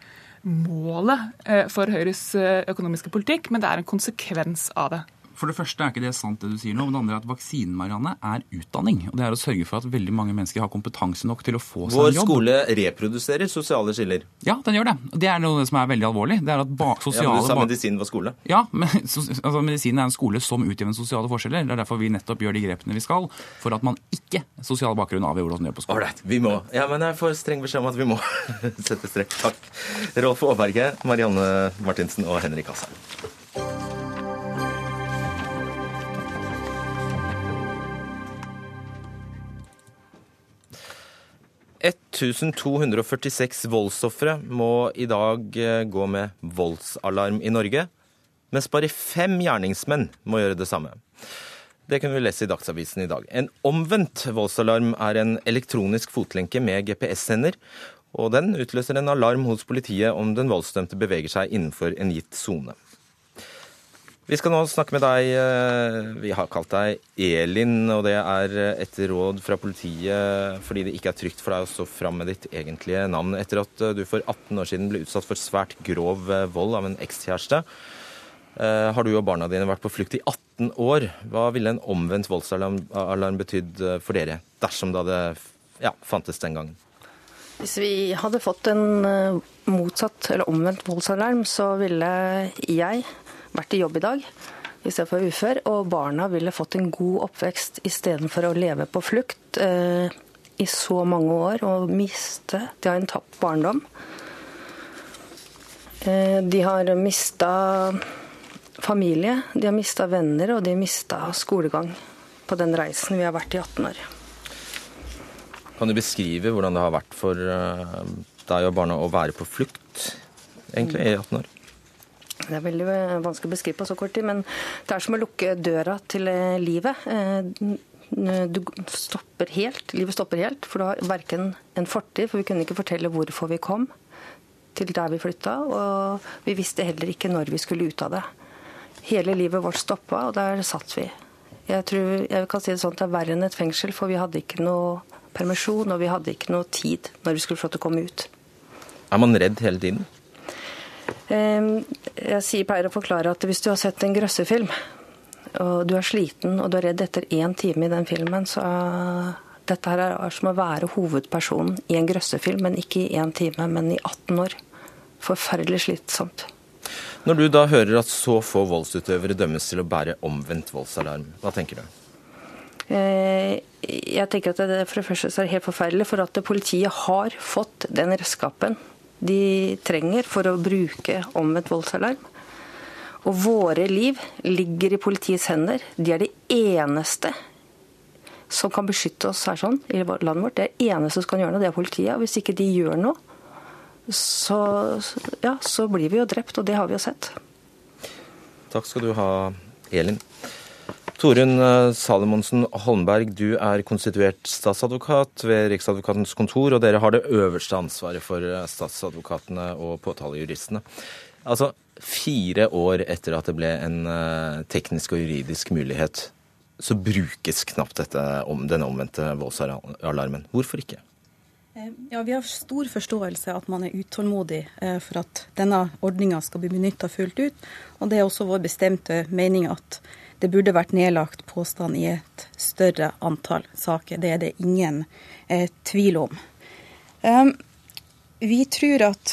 målet eh, for Høyres eh, økonomiske politikk, men det er en konsekvens av det. For det første er ikke det sant det du sier nå, men det andre er at vaksinen Marianne, er utdanning. Og det er å sørge for at veldig mange mennesker har kompetanse nok til å få seg en jobb. Vår skole reproduserer sosiale skiller. Ja, den gjør det. Det er noe som er veldig alvorlig. Det er at sosiale... Ja, men Du sa medisin var skole. Ja, men altså, medisin er en skole som utjevner sosiale forskjeller. Det er derfor vi nettopp gjør de grepene vi skal, for at man ikke sosial bakgrunn avgjør hvordan man gjør på skolen. Ålreit, vi må. Ja, men jeg får streng beskjed om at vi må sette strekk. Takk. Rolf Aaberge, Marianne Martinsen og Henrik Asheim. 1246 voldsofre må i dag eh, gå med voldsalarm i Norge. mens bare fem gjerningsmenn må gjøre det samme. Det kunne vi lese i Dagsavisen i dag. En omvendt voldsalarm er en elektronisk fotlenke med GPS-sender, og den utløser en alarm hos politiet om den voldsdømte beveger seg innenfor en gitt sone. Vi skal nå snakke med deg. Eh, vi har kalt deg Elin, og det er etter råd fra politiet fordi det ikke er trygt for deg å stå fram med ditt egentlige navn. Etter at du for 18 år siden ble utsatt for svært grov eh, vold av en ekskjæreste, eh, har du og barna dine vært på flukt i 18 år. Hva ville en omvendt voldsalarm betydd for dere, dersom det hadde ja, fantes den gangen? Hvis vi hadde fått en motsatt eller omvendt voldsalarm, så ville jeg vært i jobb i dag istedenfor ufør, og barna ville fått en god oppvekst istedenfor å leve på flukt eh, i så mange år og miste De har en tapt barndom. Eh, de har mista familie, de har mista venner, og de har mista skolegang på den reisen vi har vært i 18 år. Kan du beskrive hvordan det har vært for eh, deg og barna å være på flukt egentlig i 18 år? Det er veldig vanskelig å beskrive på så kort tid, men det er som å lukke døra til eh, livet. Eh, du stopper helt, Livet stopper helt, for du har verken en fortid, for vi kunne ikke fortelle hvorfor vi kom til der vi flytta, og vi visste heller ikke når vi skulle ut av det. Hele livet vårt stoppa, og der satt vi. Jeg tror jeg kan si det sånn at det er verre enn et fengsel, for vi hadde ikke noe permisjon, og vi hadde ikke noe tid når vi skulle få til å komme ut. Er man redd hele tiden? Ehm, jeg pleier å forklare at hvis du har sett en grøssefilm, og du er sliten og du er redd etter én time i den filmen, så dette her er som å være hovedpersonen i en grøssefilm, men ikke i én time, men i 18 år. Forferdelig slitsomt. Når du da hører at så få voldsutøvere dømmes til å bære omvendt voldsalarm, hva tenker du? Eh, jeg tenker at det for det første er helt forferdelig, for at politiet har fått den redskapen de trenger for å bruke omvendt voldsalarm. Og våre liv ligger i politiets hender. De er de eneste som kan beskytte oss her sånn i landet vårt. Det er eneste som kan gjøre noe, det er politiet. Og hvis ikke de gjør noe, så, ja, så blir vi jo drept. Og det har vi jo sett. Takk skal du ha, Elin. Torunn eh, Salomonsen Holmberg, du er konstituert statsadvokat ved Riksadvokatens kontor, og dere har det øverste ansvaret for eh, statsadvokatene og påtalejuristene. Altså, fire år etter at det ble en eh, teknisk og juridisk mulighet, så brukes knapt dette, om denne omvendte voldsalarmen. Hvorfor ikke? Ja, Vi har stor forståelse at man er utålmodig for at denne ordninga skal bli benytta fullt ut. Og det er også vår bestemte mening at det burde vært nedlagt påstand i et større antall saker. Det er det ingen eh, tvil om. Um, vi tror at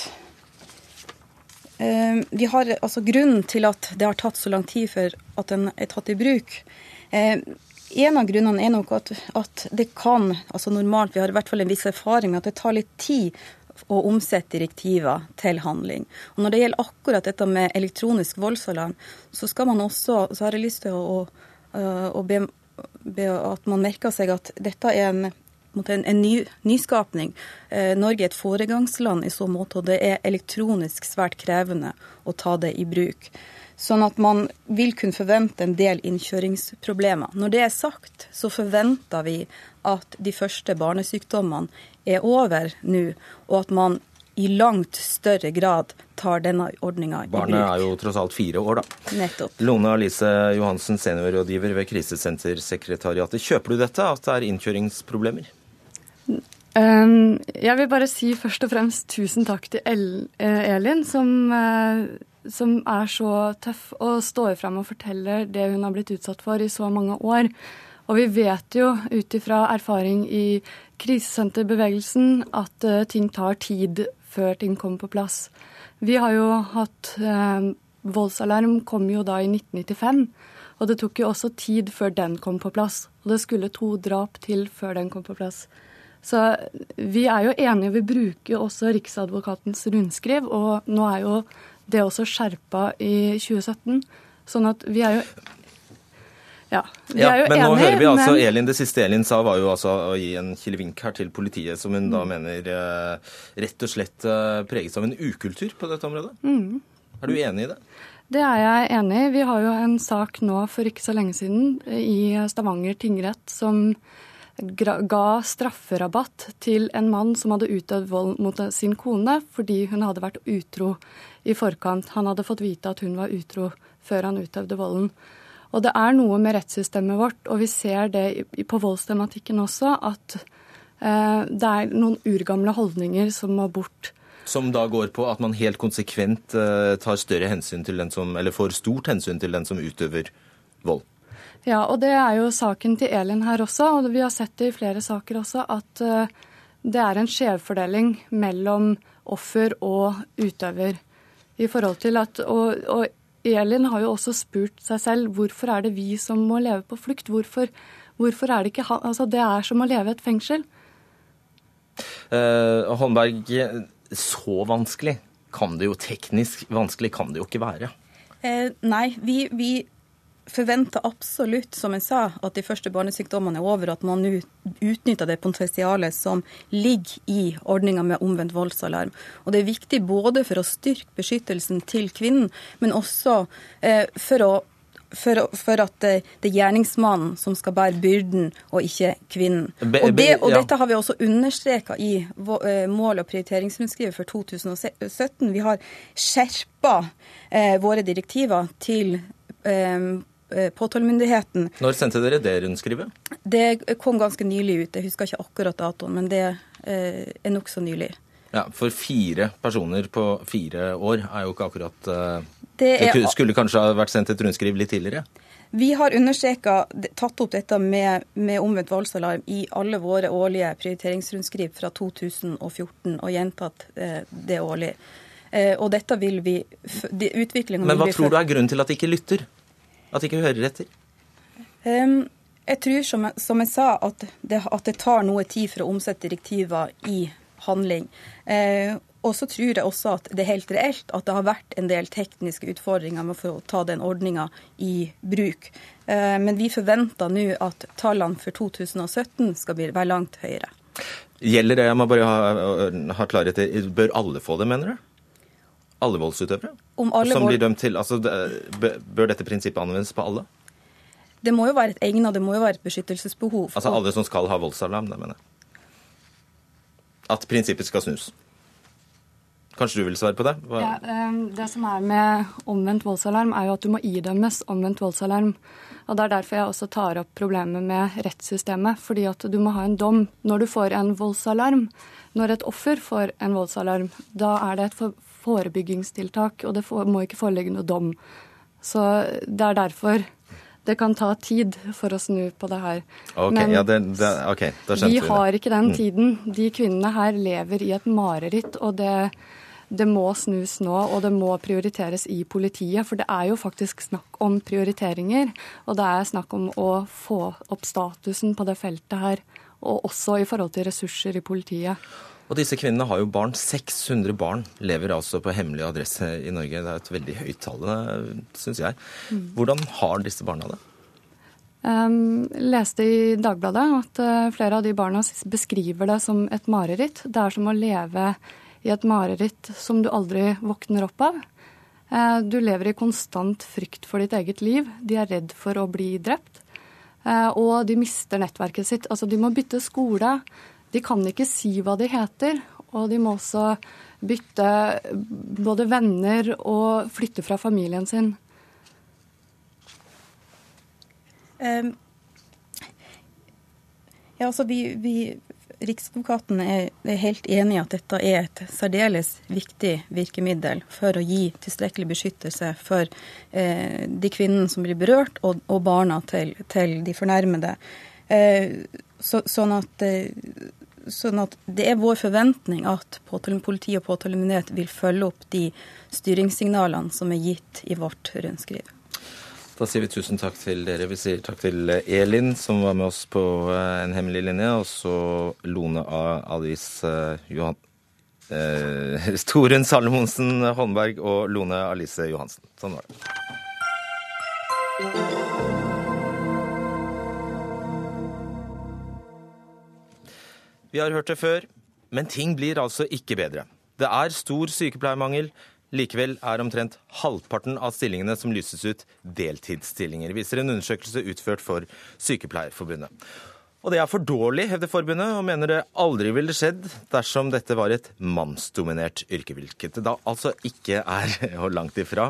um, vi har, altså Grunnen til at det har tatt så lang tid for at den er tatt i bruk um, En av grunnene er nok at, at, det kan altså normalt, Vi har i hvert fall en viss erfaring med at det tar litt tid å omsette direktiver til handling. Og Når det gjelder akkurat dette med elektronisk voldsalarm, så skal man også, så har jeg lyst til å, å be, be, at man merker seg at dette er en, en, en ny, nyskapning. Eh, Norge er et foregangsland i så måte, og det er elektronisk svært krevende å ta det i bruk. Sånn at man vil kunne forvente en del innkjøringsproblemer. Når det er sagt, så forventer vi at de første barnesykdommene er over nå, og at man i langt større grad tar denne ordninga i bruk. Barnet er jo tross alt fire år, da. Nettopp. Lone Alice Johansen, seniorrådgiver ved Krisesentersekretariatet. Kjøper du dette, at det er innkjøringsproblemer? Um, jeg vil bare si først og fremst tusen takk til eh, Elin, som, eh, som er så tøff og står fram og forteller det hun har blitt utsatt for i så mange år. Og vi vet jo ut ifra erfaring i krisesenterbevegelsen at uh, ting tar tid før ting kommer på plass. Vi har jo hatt uh, Voldsalarm kom jo da i 1995. Og det tok jo også tid før den kom på plass. Og det skulle to drap til før den kom på plass. Så vi er jo enige, vi bruker også Riksadvokatens rundskriv, og nå er jo det er også skjerpa i 2017. Sånn at vi er jo ja, vi ja, er jo men nå hører vi altså men... Elin, Det siste Elin sa, var jo altså å gi en kilevink her til politiet, som hun da mm. mener eh, rett og slett eh, preges av en ukultur på dette området. Mm. Er du enig i det? Det er jeg enig i. Vi har jo en sak nå for ikke så lenge siden i Stavanger tingrett som ga strafferabatt til en mann som hadde utøvd vold mot sin kone fordi hun hadde vært utro i forkant. Han hadde fått vite at hun var utro før han utøvde volden. Og det er noe med rettssystemet vårt, og vi ser det på voldstematikken også, at eh, det er noen urgamle holdninger som må bort. Som da går på at man helt konsekvent eh, tar større hensyn til den som, eller får stort hensyn til den som utøver vold? Ja, og det er jo saken til Elin her også, og vi har sett det i flere saker også, at uh, det er en skjevfordeling mellom offer og utøver. I forhold til at, og, og, Elin har jo også spurt seg selv hvorfor er det vi som må leve på flukt? Hvorfor, hvorfor er det ikke han Altså, det er som å leve i et fengsel. Eh, Holmberg, så vanskelig kan det jo teknisk vanskelig kan det jo ikke være. Eh, nei, vi, vi forventer absolutt, som jeg sa, at de første barnesykdommene er over, at man nå utnytter det potensialet som ligger i ordninga med omvendt voldsalarm. Og Det er viktig både for å styrke beskyttelsen til kvinnen, men også eh, for, å, for, for at det, det, er gjerningsmannen som skal bære byrden, og ikke kvinnen. Og, det, og Dette har vi også understreka i eh, mål- og prioriteringsrundskrivet for 2017. Vi har skjerpa eh, våre direktiver til eh, Eh, påtalemyndigheten. Når sendte dere det rundskrivet? Det kom ganske nylig ut. Jeg husker ikke akkurat datoen, men det eh, er nokså nylig. Ja, For fire personer på fire år er jo ikke akkurat eh, Det, er, det skulle kanskje ha vært sendt et rundskriv litt tidligere? Vi har understreka, tatt opp dette med, med omvendt voldsalarm i alle våre årlige prioriteringsrundskriv fra 2014, og gjentatt eh, det årlig. Eh, og dette vil vi de, Men hva tror du er grunnen til at de ikke lytter? At ikke hører etter? Um, jeg tror, som jeg, som jeg sa, at det, at det, tar noe tid for å omsette direktiver i handling. Eh, og så tror jeg også at det er helt reelt at det har vært en del tekniske utfordringer med å ta den ordninga i bruk. Eh, men vi forventer nå at tallene for 2017 skal bli, være langt høyere. Gjelder det, jeg må bare ha, ha klarhet i, bør alle få det, mener du? Alle voldsutøvere? Alle som blir dømt til, altså, Bør dette prinsippet anvendes på alle? Det må jo være et egnet, det må jo være et beskyttelsesbehov. Altså alle som skal ha voldsalarm, det mener jeg. At prinsippet skal snus. Kanskje du vil svare på det? Ja, det som er med omvendt voldsalarm, er jo at du må idømmes omvendt voldsalarm. Og Det er derfor jeg også tar opp problemet med rettssystemet. Fordi at du må ha en dom når du får en voldsalarm. Når et offer får en voldsalarm, da er det et forebyggingstiltak, og det må ikke foreligge noe dom. Så det er derfor det kan ta tid for å snu på det her. Okay, Men ja, det, det, okay, vi har ikke den mm. tiden. De kvinnene her lever i et mareritt, og det, det må snus nå, og det må prioriteres i politiet. For det er jo faktisk snakk om prioriteringer, og det er snakk om å få opp statusen på det feltet her. Og også i forhold til ressurser i politiet. Og disse kvinnene har jo barn. 600 barn lever altså på hemmelig adresse i Norge. Det er et veldig høyt tall, syns jeg. Hvordan har disse barna det? Um, leste i Dagbladet at uh, flere av de barna beskriver det som et mareritt. Det er som å leve i et mareritt som du aldri våkner opp av. Uh, du lever i konstant frykt for ditt eget liv. De er redd for å bli drept. Uh, og de mister nettverket sitt. Altså, de må bytte skole. De kan ikke si hva de heter, og de må også bytte både venner og flytte fra familien sin. Um, ja, altså vi, vi Riksadvokaten er, er, helt enig i at dette er et særdeles viktig virkemiddel for å gi tilstrekkelig beskyttelse for eh, de kvinnene som blir berørt, og, og barna til, til, de fornærmede. Eh, så, sånn at eh, Sånn at det er vår forventning at politi og påtalemyndighet vil følge opp de styringssignalene som er gitt i vårt rundskriv. Da sier vi tusen takk til dere. Vi sier takk til Elin, som var med oss på eh, en hemmelig linje, og så Lone Alice eh, Johan... Eh, Torunn Salomonsen Holmberg og Lone Alice Johansen. Sånn var det. Vi har hørt det før, men ting blir altså ikke bedre. Det er stor sykepleiermangel. Likevel er omtrent halvparten av stillingene som lyses ut, deltidsstillinger, viser en undersøkelse utført for Sykepleierforbundet. Og det er for dårlig, hevder forbundet, og mener det aldri ville skjedd dersom dette var et mannsdominert yrke, hvilket det da altså ikke er, og langt ifra.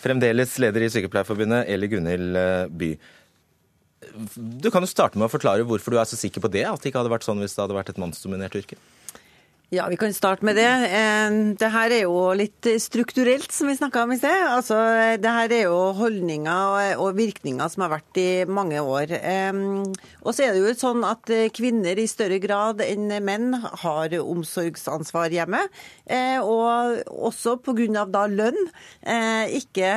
Fremdeles leder i Sykepleierforbundet, Eli Gunhild eh, By. Du kan jo starte med å forklare hvorfor du er så sikker på det, at det ikke hadde vært sånn hvis det hadde vært et mannsdominert yrke? Ja, vi kan starte med det. Eh, det her er jo litt strukturelt, som vi snakka om i sted. Altså, det her er jo holdninger og virkninger som har vært i mange år. Eh, og så er det jo sånn at kvinner i større grad enn menn har omsorgsansvar hjemme. Eh, og også pga. da lønn ikke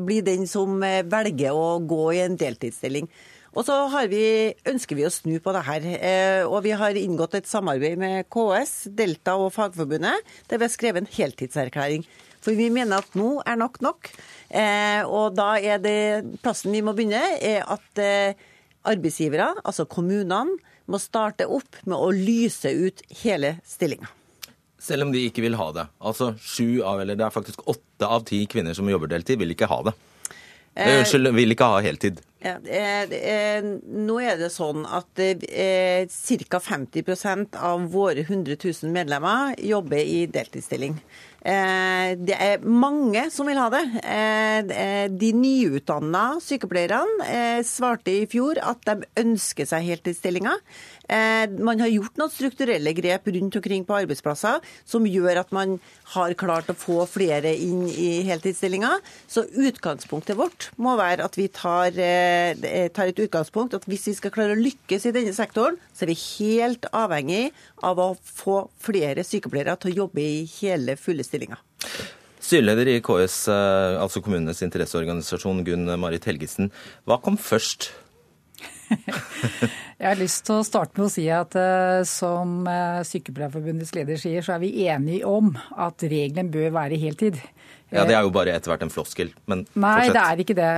blir den som velger å gå i en deltidsstilling. Og så vi, ønsker vi å snu på det her. Eh, og vi har inngått et samarbeid med KS, Delta og Fagforbundet, der vi har skrevet en heltidserklæring. For vi mener at nå er nok nok. Eh, og da er det plassen vi må begynne, er at eh, arbeidsgivere, altså kommunene, må starte opp med å lyse ut hele stillinga. Selv om de ikke vil ha det. Altså sju av, eller det er faktisk åtte av ti kvinner som jobber deltid, vil ikke ha det. Unnskyld, vil ikke ha heltid. Ja, nå er det sånn at eh, ca. 50% av våre 100 000 medlemmer jobber i deltidsstilling. Eh, det er mange som vil ha det. Eh, de nyutdanna sykepleierne eh, svarte i fjor at de ønsker seg heltidsstillinger. Eh, man har gjort noen strukturelle grep rundt omkring på arbeidsplasser som gjør at man har klart å få flere inn i heltidsstillinger. Så utgangspunktet vårt må være at vi tar, eh, tar et utgangspunkt at hvis vi skal klare å lykkes i denne sektoren, så er vi helt avhengig av å få flere sykepleiere til å jobbe i hele fulle stillinger. Styreleder i KS, eh, altså kommunenes interesseorganisasjon, Gunn Marit Helgesen. Hva kom først? Jeg har lyst til å starte med å si at uh, som uh, Sykepleierforbundets leder sier, så er vi enige om at regelen bør være heltid. Ja, Det er jo bare etter hvert en floskel, men Nei, det er ikke det.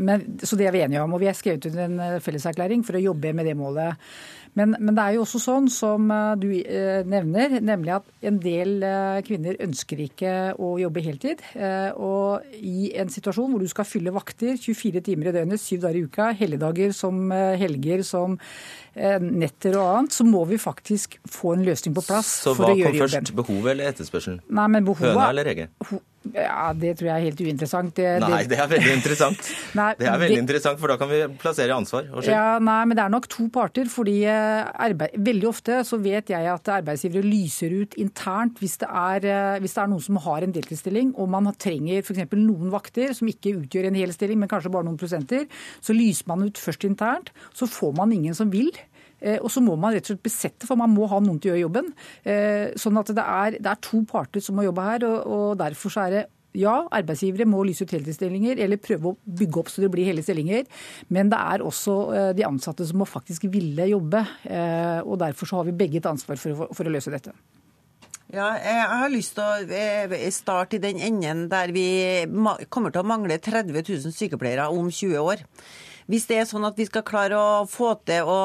Men, så det er vi enige om. Og vi har skrevet ut en felleserklæring for å jobbe med det målet. Men, men, det er jo også sånn som du nevner, nemlig at en del kvinner ønsker ikke å jobbe heltid. Og i en situasjon hvor du skal fylle vakter 24 timer i døgnet, syv dager i uka, helligdager som helger som netter og annet, så må vi faktisk få en løsning på plass så hva kom først, behovet eller etterspørselen? Nei, men behovet, Høna eller egget? Ja, Det tror jeg er helt uinteressant. Det, nei, det er veldig interessant. nei, det er veldig det, interessant, For da kan vi plassere ansvar Ja, nei, men Det er nok to parter. fordi arbeid, Veldig ofte så vet jeg at arbeidsgivere lyser ut internt hvis det er, hvis det er noen som har en deltidsstilling og man trenger f.eks. noen vakter som ikke utgjør en hel stilling, men kanskje bare noen prosenter. Så lyser man ut først internt. Så får man ingen som vil. Og så må man rett og slett besette, for man må ha noen til å gjøre jobben. Sånn at det er, det er to parter som må jobbe her, og derfor så er det ja, arbeidsgivere må lyse ut heltidsstillinger eller prøve å bygge opp så det blir hele stillinger. Men det er også de ansatte som må faktisk ville jobbe. Og derfor så har vi begge et ansvar for å, for å løse dette. Ja, jeg har lyst til å starte i den enden der vi kommer til å mangle 30 000 sykepleiere om 20 år. Hvis det er sånn at vi skal klare å få til å,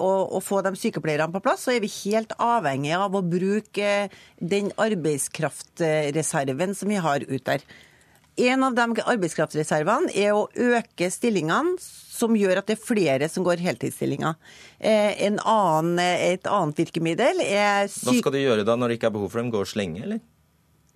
å, å få de sykepleierne på plass, så er vi helt avhengig av å bruke den arbeidskraftreserven som vi har ute der. En av de arbeidskraftreservene er å øke stillingene, som gjør at det er flere som går heltidsstillinger. Eh, annen, et annet virkemiddel er syk... Hva skal de gjøre da, når det ikke er behov for dem? Gå og slenge, eller?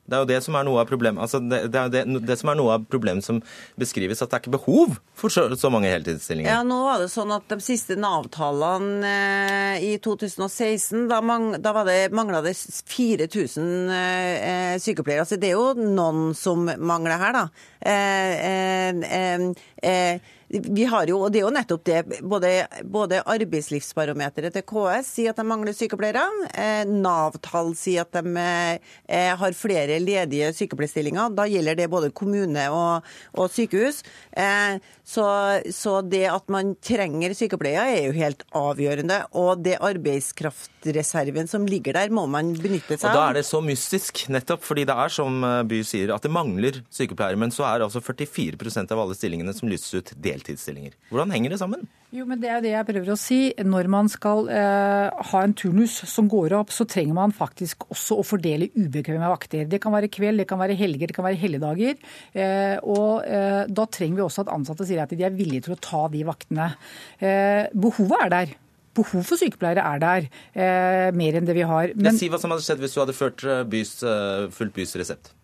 Det er jo det som er noe av problemet altså det, det, det, det, som er noe av problemet som beskrives, at det er ikke behov for så, så mange heltidsstillinger. Ja, nå var det sånn at De siste Nav-tallene eh, i 2016, da, mang, da det, mangla det 4000 eh, sykepleiere. Altså, det er jo noen som mangler her, da. Eh, eh, eh vi har jo, og Det er jo nettopp det. Både, både arbeidslivsbarometeret til KS sier at de mangler sykepleiere. Eh, Nav-tall sier at de eh, har flere ledige sykepleierstillinger. Da gjelder det både kommune og, og sykehus. Eh, så, så, det at man trenger sykepleiere er jo helt avgjørende. Og det arbeidskraftreserven som ligger der, må man benytte seg av. Og Da er det så mystisk, nettopp fordi det er som By sier, at det mangler sykepleiere. Men så er altså 44% av alle stillingene som lyses ut, deltidsstillinger. Hvordan henger det sammen? Jo, men Det er jo det jeg prøver å si. Når man skal eh, ha en turnus som går opp, så trenger man faktisk også å fordele ubekvemme vakter. Det kan være kveld, det kan være helger, det kan være helligdager. Eh, og eh, da trenger vi også at ansatte sier at de er villige til å ta de vaktene. Eh, behovet er der. Behov for sykepleiere er der, eh, mer enn det vi har. Men... Si hva som hadde skjedd hvis du hadde ført eh, bys, fullt bys resept.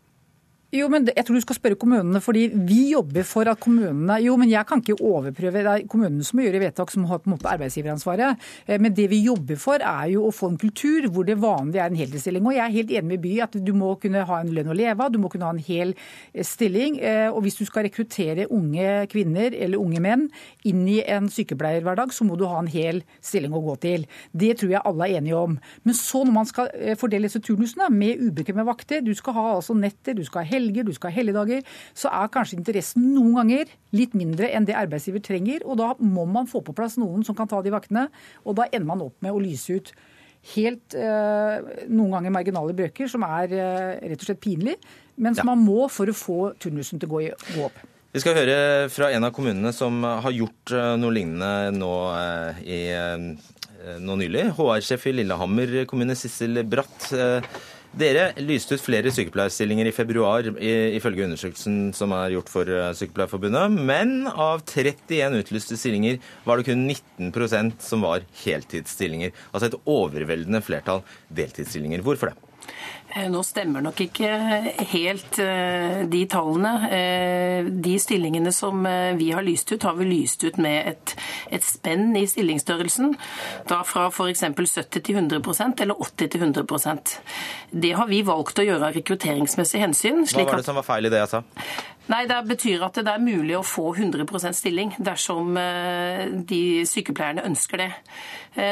Jo, men Jeg tror du skal spørre kommunene, fordi vi jobber for at kommunene Jo, men jeg kan ikke overprøve. Det er kommunene som må gjøre vedtak som har på en måte arbeidsgiveransvaret. Eh, men det vi jobber for, er jo å få en kultur hvor det vanlige er en heltidsstilling. Og jeg er helt enig med By at du må kunne ha en lønn å leve av, du må kunne ha en hel eh, stilling. Eh, og hvis du skal rekruttere unge kvinner eller unge menn inn i en sykepleierhverdag, så må du ha en hel stilling å gå til. Det tror jeg alle er enige om. Men så når man skal fordele disse turnusene med ubekvemme vakter, du skal ha altså netter, du skal ha helger, helger, du skal ha helligdager, så er kanskje interessen noen ganger litt mindre enn det arbeidsgiver trenger. Og da må man få på plass noen som kan ta de vaktene. Og da ender man opp med å lyse ut helt eh, noen ganger marginale brøker, som er eh, rett og slett pinlig, men som ja. man må for å få turnusen til å gå, gå opp. Vi skal høre fra en av kommunene som har gjort eh, noe lignende nå, eh, i, eh, nå nylig. HR-sjef i Lillehammer kommune, Sissel Bratt. Dere lyste ut flere sykepleierstillinger i februar, ifølge undersøkelsen som er gjort for eh, Sykepleierforbundet. Men av 31 utlyste stillinger var det kun 19% som var heltidsstillinger. Altså et overveldende flertall deltidsstillinger. Hvorfor det? Eh, nå stemmer nok ikke helt eh, de tallene. Eh, de stillingene som vi har lyst ut, har vi lyst ut med et, et spenn i stillingsstørrelsen. Da fra f.eks. 70 til 100% eller 80 til 100% Det har vi valgt å gjøre av rekrutteringsmessig hensyn. Hva var det som var feil i det jeg sa? Nei, Det betyr at det er mulig å få 100% stilling dersom de sykepleierne ønsker det.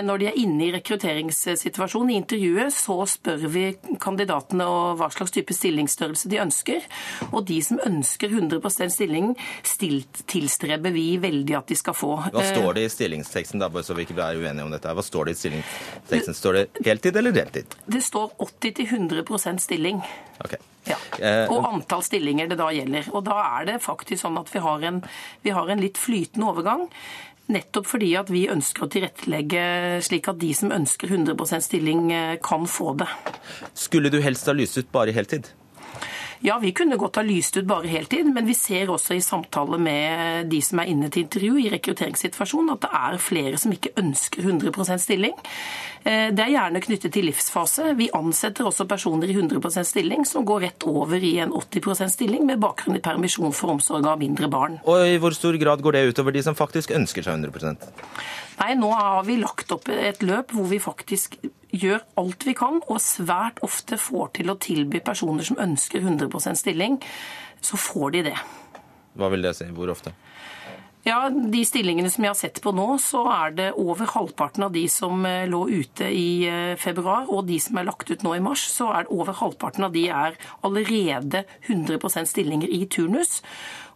Når de er inne i rekrutteringssituasjonen i intervjuet, så spør vi kandidatene og hva slags type stillingsstørrelse de ønsker. Og de som ønsker 100% stilling, stilt, tilstreber vi veldig at de skal få. Hva står det i stillingsteksten, da, så vi ikke er uenige om dette? Hva står det i stillingsteksten? Står det heltid eller deltid? Det står 80-100% stilling. Okay. Ja. Eh, og antall stillinger det da gjelder. Og da er det faktisk sånn at vi har en, vi har en litt flytende overgang. Nettopp fordi at vi ønsker å tilrettelegge slik at de som ønsker 100% stilling, eh, kan få det. Skulle du helst ha lyst ut bare heltid? Ja, vi kunne godt ha lyst ut bare heltid, men vi ser også i samtale med de som er inne til intervju i rekrutteringssituasjonen, at det er flere som ikke ønsker 100% stilling. Eh, det er gjerne knyttet til livsfase. Vi ansetter også personer i 100% stilling som går rett over i en 80% stilling med bakgrunn i permisjon for omsorg av mindre barn. Og i hvor stor grad går det utover de som faktisk ønsker seg 100 Nei, nå har vi lagt opp et løp hvor vi faktisk gjør alt vi kan, og svært ofte får til å tilby personer som ønsker 100 stilling, så får de det. Hva vil det si? Hvor ofte? Ja, De stillingene som jeg har sett på nå, så er det over halvparten av de som eh, lå ute i eh, februar, og de som er lagt ut nå i mars, så er det over halvparten av de er allerede 100 stillinger i turnus.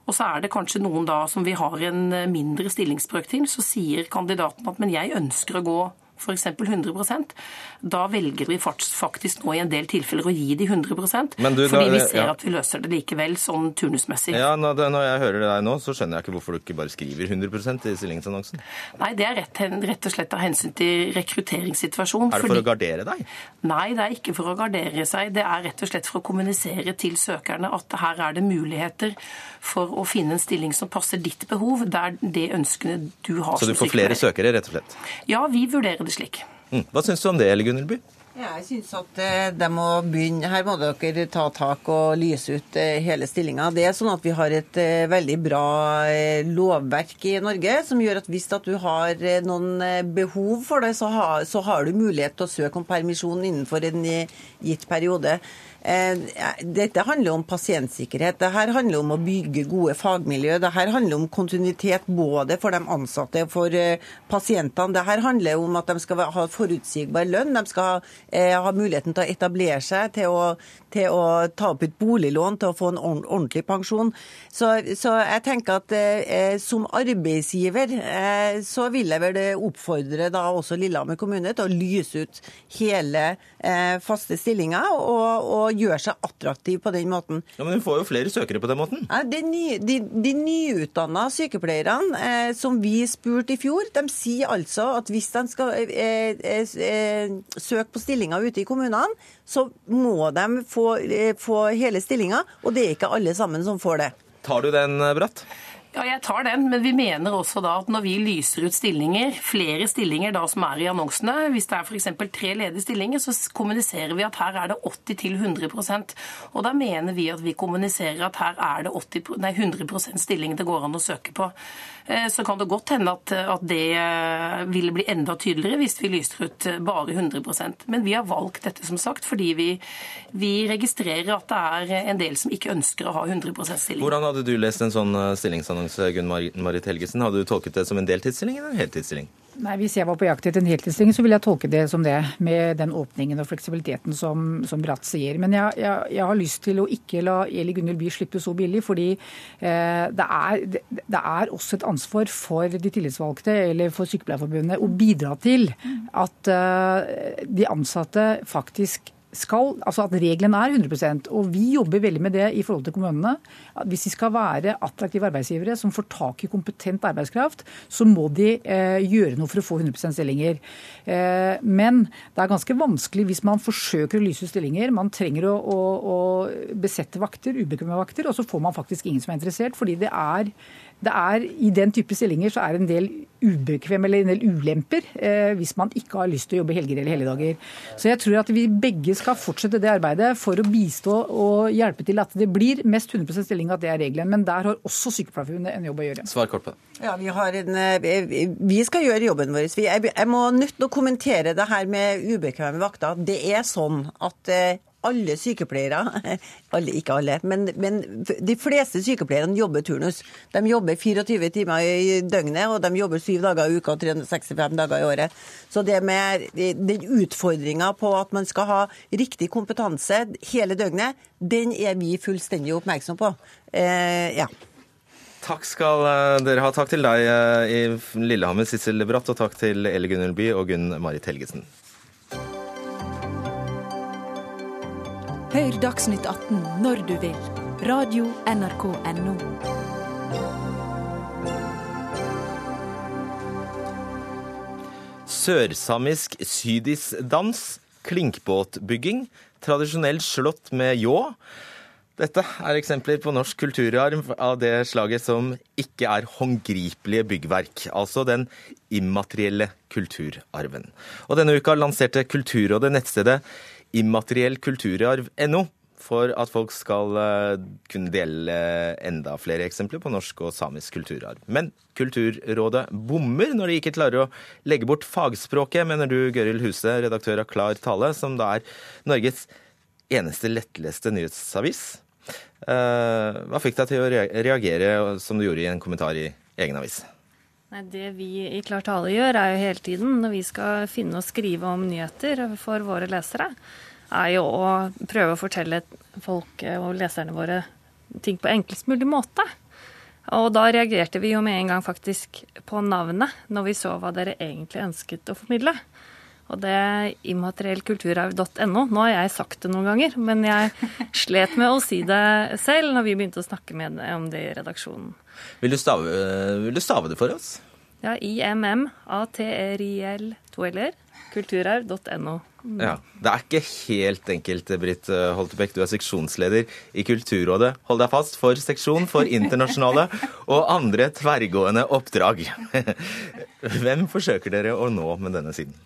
Og så er det kanskje noen da som vi har en eh, mindre stillingsbrøk til, så sier kandidaten at men jeg ønsker å gå f.eks. 100 da velger vi faktisk nå i en del tilfeller å gi de 100 du, fordi vi ser ja. at vi løser det likevel sånn turnusmessig. Ja, når, jeg hører deg nå, så skjønner jeg ikke hvorfor du ikke bare skriver 100% i stillingsannonsen. Nei, det er rett, rett, og slett av hensyn til rekrutteringssituasjonen. Er det for fordi... å gardere deg? Nei, det er ikke for å gardere seg. Det er rett og slett for å kommunisere til søkerne at her er det muligheter for å finne en stilling som passer ditt behov. Det er det ønskene du har Så du får flere søkere, rett og slett? Ja, vi vurderer det slik. Mm. Hva syns du om det, Elle Gunnelby? Jeg syns at eh, de må begynne, Her må dere ta tak og lyse ut eh, hele stillinga. Det er sånn at vi har et eh, veldig bra lovverk i Norge som gjør at hvis at du har noen behov for det, så har, så har du mulighet til å søke om permisjon innenfor en gitt periode. Eh, dette handler om pasientsikkerhet. Dette handler om å bygge gode fagmiljø. Dette handler om kontinuitet både for de ansatte og for eh, pasientene. Dette handler om at de skal ha forutsigbar lønn. De skal ha, eh, muligheten til å etablere seg, til å, til å, ta opp et boliglån, til å få en ordentlig pensjon. Så, så jeg tenker at som arbeidsgiver så vil jeg vel oppfordre da også Lillehammer kommune til å lyse ut hele faste stillinger. og, og gjøre seg attraktiv på den måten. Ja, Men hun får jo flere søkere på den måten? Ja, de, de, de nyutdanna sykepleierne eh, som vi spurte i fjor, de sier altså at hvis de skal eh, eh, eh søke på stillinger ute i kommunene, så må de få, eh, få hele stillinga, og det er ikke alle sammen som får det. Tar du den, Bratt? Ja, jeg tar den, men vi mener også da at når vi lyser ut stillinger, flere stillinger da som er i annonsene, hvis det er f.eks. tre ledige stillinger, så kommuniserer vi at her er det 80-100% Og da mener vi at vi kommuniserer at her er det 80, nei, 100% stilling det går an å søke på. Eh, så kan det godt hende at, at det vil ville bli enda tydeligere hvis vi lyser ut eh, bare 100% Men vi har valgt dette som sagt fordi vi, vi registrerer at det er en del som ikke ønsker å ha 100% stilling. Hvordan hadde du lest en sånn stillingsannonse? Gunn Marit Helgesen. Hadde du tolket det som en deltidsstilling eller en heltidsstilling? Nei, Hvis jeg var på jakt etter en heltidsstilling, så ville jeg tolke det som det. Med den åpningen og fleksibiliteten som, som Bratt sier. Men jeg, jeg, jeg, har lyst til å ikke la Eli Gunhild By slippe så billig. Fordi eh, det, er, det, det, er, også et ansvar for de tillitsvalgte eller for Sykepleierforbundet å bidra til at eh, de ansatte faktisk skal, altså at reglene er 100% Og vi jobber veldig med det i forhold til kommunene. At hvis de skal være attraktive arbeidsgivere som får tak i kompetent arbeidskraft, så må de eh, gjøre noe for å få 100% stillinger. Eh, men det er ganske vanskelig hvis man forsøker å lyse ut stillinger. Man trenger å, å, å besette vakter, ubekvemme vakter, og så får man faktisk ingen som er interessert. fordi det er det er, I den type stillinger så er det en del ubekvem eller en del ulemper eh, hvis man ikke har lyst til å jobbe helger eller helligdager. Så jeg tror at vi begge skal fortsette det arbeidet for å bistå og hjelpe til at det blir mest 100 stilling, at det er regelen. Men der har også Sykepleierforbundet en jobb å gjøre. Svar kort på det. Ja, vi, en, eh, vi, skal gjøre jobben vår. Jeg må nødt til å kommentere det her med ubekvemme vakter. Det er sånn at eh, alle sykepleiere, alle, ikke alle, men, men, de fleste sykepleierne jobber turnus. De jobber 24 timer i døgnet, og de jobber syv dager i uka og 365 dager i året. Så det med den utfordringa på at man skal ha riktig kompetanse hele døgnet, den er vi fullstendig oppmerksom på. Eh, ja. Takk skal eh, dere ha. Takk til deg eh, i Lillehammer, Sissel Bratt, og takk til Elle Gunnhild By og Gunn Marit Helgesen. Hør Dagsnytt 18 når du vil. Radio NRK Radio.nrk.no. Sørsamisk sydisdans, klinkbåtbygging, tradisjonell slått med ljå. Dette er eksempler på norsk kulturarv av det slaget som ikke er håndgripelige byggverk, altså den immaterielle kulturarven. Og denne uka lanserte Kulturrådet nettstedet immateriellkulturarv.no for at folk skal eh, kunne dele enda flere eksempler på norsk og samisk kulturarv. Men Kulturrådet bommer når de ikke klarer å legge bort fagspråket, mener du, Gøril Huse, redaktør av Klar tale, som da er Norges eneste lettleste nyhetsavis. Eh, hva fikk deg til å reagere som du gjorde i en kommentar i egen avis? Nei, Det vi i Klar tale gjør, er jo hele tiden når vi skal finne og skrive om nyheter for våre lesere, er jo å prøve å fortelle folk og leserne våre ting på enklest mulig måte. Og da reagerte vi jo med en gang faktisk på navnet, når vi så hva dere egentlig ønsket å formidle. Og det er immateriellkulturarv.no. Nå har jeg sagt det noen ganger, men jeg slet med å si det selv når vi begynte å snakke med om det i redaksjonen. Vil du stave, vil du stave det for oss? Ja, IMM-ATRIL, to l-er, kulturarv.no. Mm. Ja, Det er ikke helt enkelt, Britt Holtebekk. Du er seksjonsleder i Kulturrådet. Hold deg fast for seksjon for internasjonale og andre tverrgående oppdrag. Hvem forsøker dere å nå med denne siden?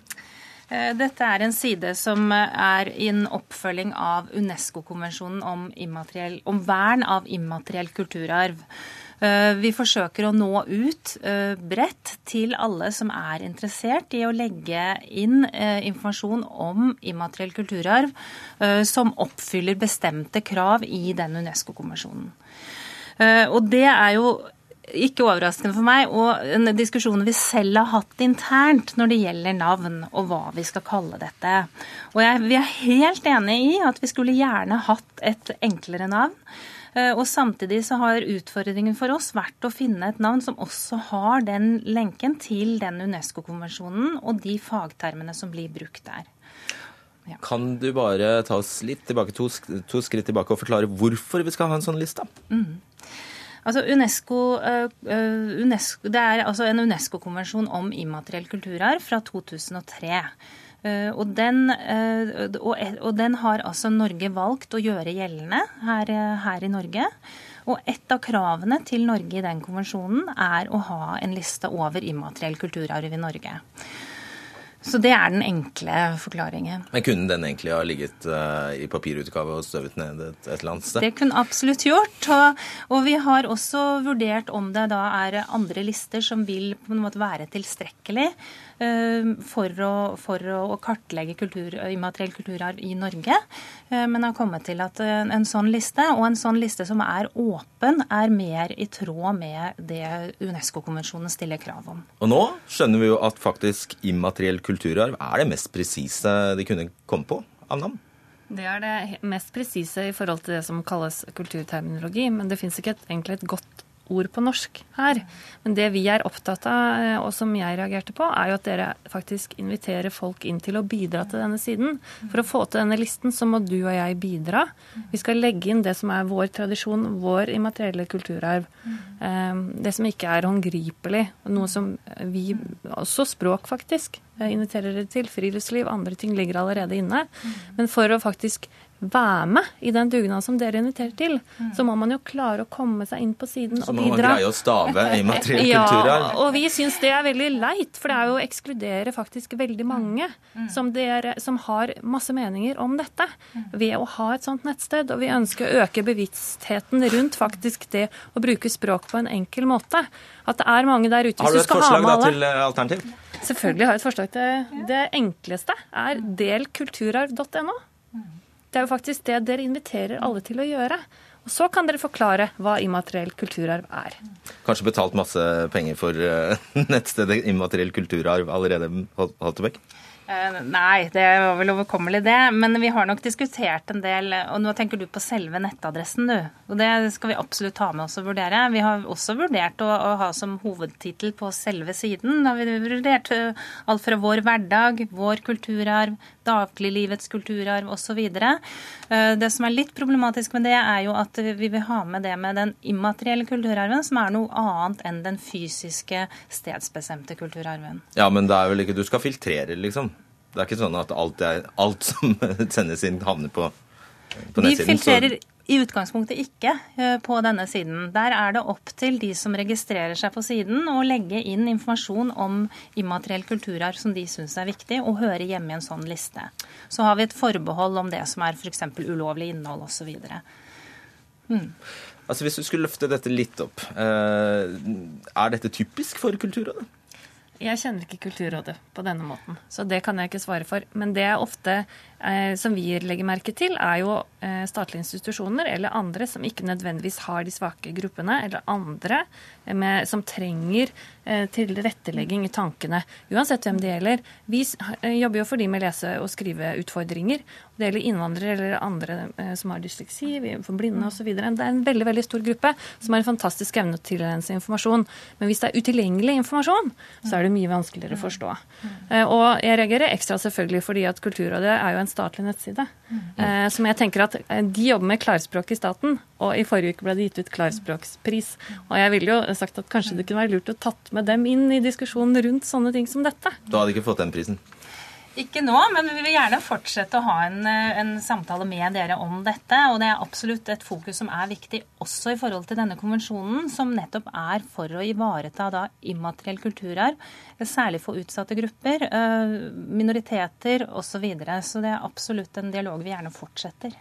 Eh, dette er en side som er i en oppfølging av Unesco-konvensjonen om, om vern av immateriell kulturarv. Eh, vi forsøker å nå ut eh, bredt til alle som er interessert i å legge inn eh, informasjon om immateriell kulturarv som oppfyller bestemte krav i den Unesco-konvensjonen. Og det er jo ikke overraskende for meg, og en diskusjon vi selv har hatt internt når det gjelder navn og hva vi skal kalle dette. Og jeg, vi er helt enig i at vi skulle gjerne hatt et enklere navn. Eh, og samtidig så har utfordringen for oss vært å finne et navn som også har den lenken til den Unesco-konvensjonen og de fagtermene som blir brukt der. Kan du bare ta oss litt tilbake, to, to, skritt tilbake og forklare hvorfor vi skal ha en sånn liste? Mm. Altså UNESCO, UNESCO, det er altså en UNESCO-konvensjon om immateriell kulturarv fra 2003. Og den, og den, har altså Norge valgt å gjøre gjeldende her, her i Norge. Og et av kravene til Norge i den konvensjonen er å ha en liste over immateriell kulturarv i Norge. Så det er den enkle forklaringen. Men kunne den egentlig ha ligget uh, i papirutgave og støvet ned et, et, eller annet sted? Det kunne absolutt gjort. Og, og, vi har også vurdert om det da er andre lister som vil på en måte være tilstrekkelig. Eh, for å, for å kartlegge kultur, immateriell kulturarv i Norge. men men har kommet til at en, en sånn liste, og en sånn liste som er åpen, er mer i tråd med det Unesco-konvensjonen stiller krav om. Og nå skjønner vi jo at faktisk immateriell kulturarv er det mest presise de kunne komme på av navn. Det er det mest presise i forhold til det som kalles kulturterminologi. Men det fins ikke et, egentlig et godt ord på norsk her. Men det vi er opptatt av, eh, og som jeg reagerte på, er jo at dere faktisk inviterer folk inn til å bidra til denne siden. For å få til denne listen, så må du og jeg bidra. Vi skal legge inn det som er vår tradisjon, vår immaterielle kulturarv. Eh, det som ikke er håndgripelig. Noe som vi, også språk faktisk, eh, inviterer dere til. Friluftsliv, andre ting ligger allerede inne. Men for å faktisk være med i den dugnaden som dere inviterer til, mm. så må man jo klare å komme seg inn på siden og bidra. Så må man greie å stave i materiell ja, kulturarv. Og vi syns det er veldig leit, for det er jo å ekskludere faktisk veldig mange mm. som, dere, som, har masse meninger om dette, mm. ved å ha et sånt nettsted. Og vi ønsker å øke bevisstheten rundt faktisk det å bruke språk på en enkel måte. At det er mange der ute Har du et forslag da, til eh, alternativ? Selvfølgelig har jeg et forslag til Det enkleste er delkulturarv.no. Det er jo faktisk det dere inviterer alle til å gjøre. Og så kan dere forklare hva immateriell kulturarv er. Kanskje betalt masse penger for uh, nettstedet Immateriell kulturarv allerede, Haltebekk? Uh, nei, det var vel overkommelig det. Men vi har nok diskutert en del. Og nå tenker du på selve nettadressen, du. Og det skal vi absolutt ta med oss og vurdere. Vi har også vurdert å, å ha som hovedtittel på selve siden. Da har vi vurdert uh, alt fra vår hverdag, vår kulturarv, dagliglivets kulturarv osv. Eh, det som er litt problematisk med det, er jo at vi vil ha med det med den immaterielle kulturarven, som er noe annet enn den fysiske, stedsbestemte kulturarven. Ja, men det er vel ikke Du skal filtrere, liksom? Det er ikke sånn at alt, er, alt som sendes inn, havner på, på nettsiden? Vi filtrerer så i utgangspunktet ikke eh, på denne siden. Der er det opp til de som registrerer seg på siden, å legge inn informasjon om immateriell kulturarv som de syns er viktig, og høre hjemme i en sånn liste. Så har vi et forbehold om det som er f.eks. ulovlig innhold osv. Mm. Altså Hvis du skulle løfte dette litt opp, eh, er dette typisk for Kulturrådet? Jeg kjenner ikke Kulturrådet på denne måten, så det kan jeg ikke svare for. Men det er ofte eh, som vi legger merke til, er jo eh, statlige institusjoner eller andre som ikke nødvendigvis har de svake gruppene, eller andre med, som trenger eh, tilrettelegging i tankene. Uansett hvem det gjelder. Vi eh, jobber jo for de med lese- og skriveutfordringer. Det gjelder innvandrere eller andre eh, som har dysleksi, for blinde osv. Det er en veldig veldig stor gruppe som har en fantastisk evne til å seg informasjon. Men hvis det er utilgjengelig informasjon, så er det mye vanskeligere å forstå. Og jeg reagerer ekstra selvfølgelig fordi at Kulturrådet er jo en statlig nettside. Mm. som jeg tenker at eh, De jobber med klarspråk i staten, og i forrige uke ble det gitt ut klarspråkspris. Og jeg ville jo sagt at kanskje det kunne være lurt å tatt med dem inn i diskusjonen rundt sånne ting som dette. Du hadde ikke fått den prisen? Ikke nå, men vi vil gjerne fortsette å ha en, eh, en, samtale med dere om dette. Og det er absolutt et fokus som er viktig også i forhold til denne konvensjonen, som nettopp er for å ivareta da immateriell kulturarv, særlig for utsatte grupper, eh, minoriteter osv. Så, videre. så det er absolutt en dialog vi gjerne fortsetter.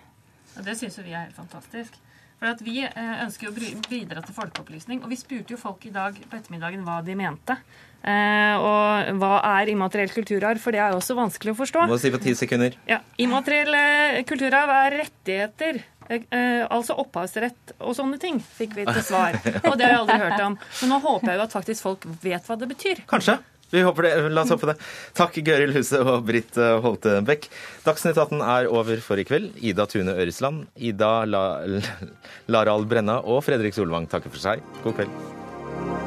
Og det syns vi er helt fantastisk. For at Vi eh, ønsker å bidra til folkeopplysning. Og vi spurte jo folk i dag på ettermiddagen hva de mente. Eh, og hva er immateriell kulturarv? For det er jo også vanskelig å forstå. Må si på ti sekunder. Ja, Immateriell eh, kulturarv er rettigheter. altså opphavsrett og sånne ting, fikk vi til svar. Og det har jeg aldri hørt om. Men nå håper jeg jo at faktisk folk vet hva det betyr. Kanskje. Vi håper det. La oss håpe det. Takk, Gøril Huse og Britt eh, Holte Bech. Dagsnytt 18 er over for i kveld. Ida Tune Øresland, Ida La Laral Brenna og Fredrik Solvang takker for seg. God kveld.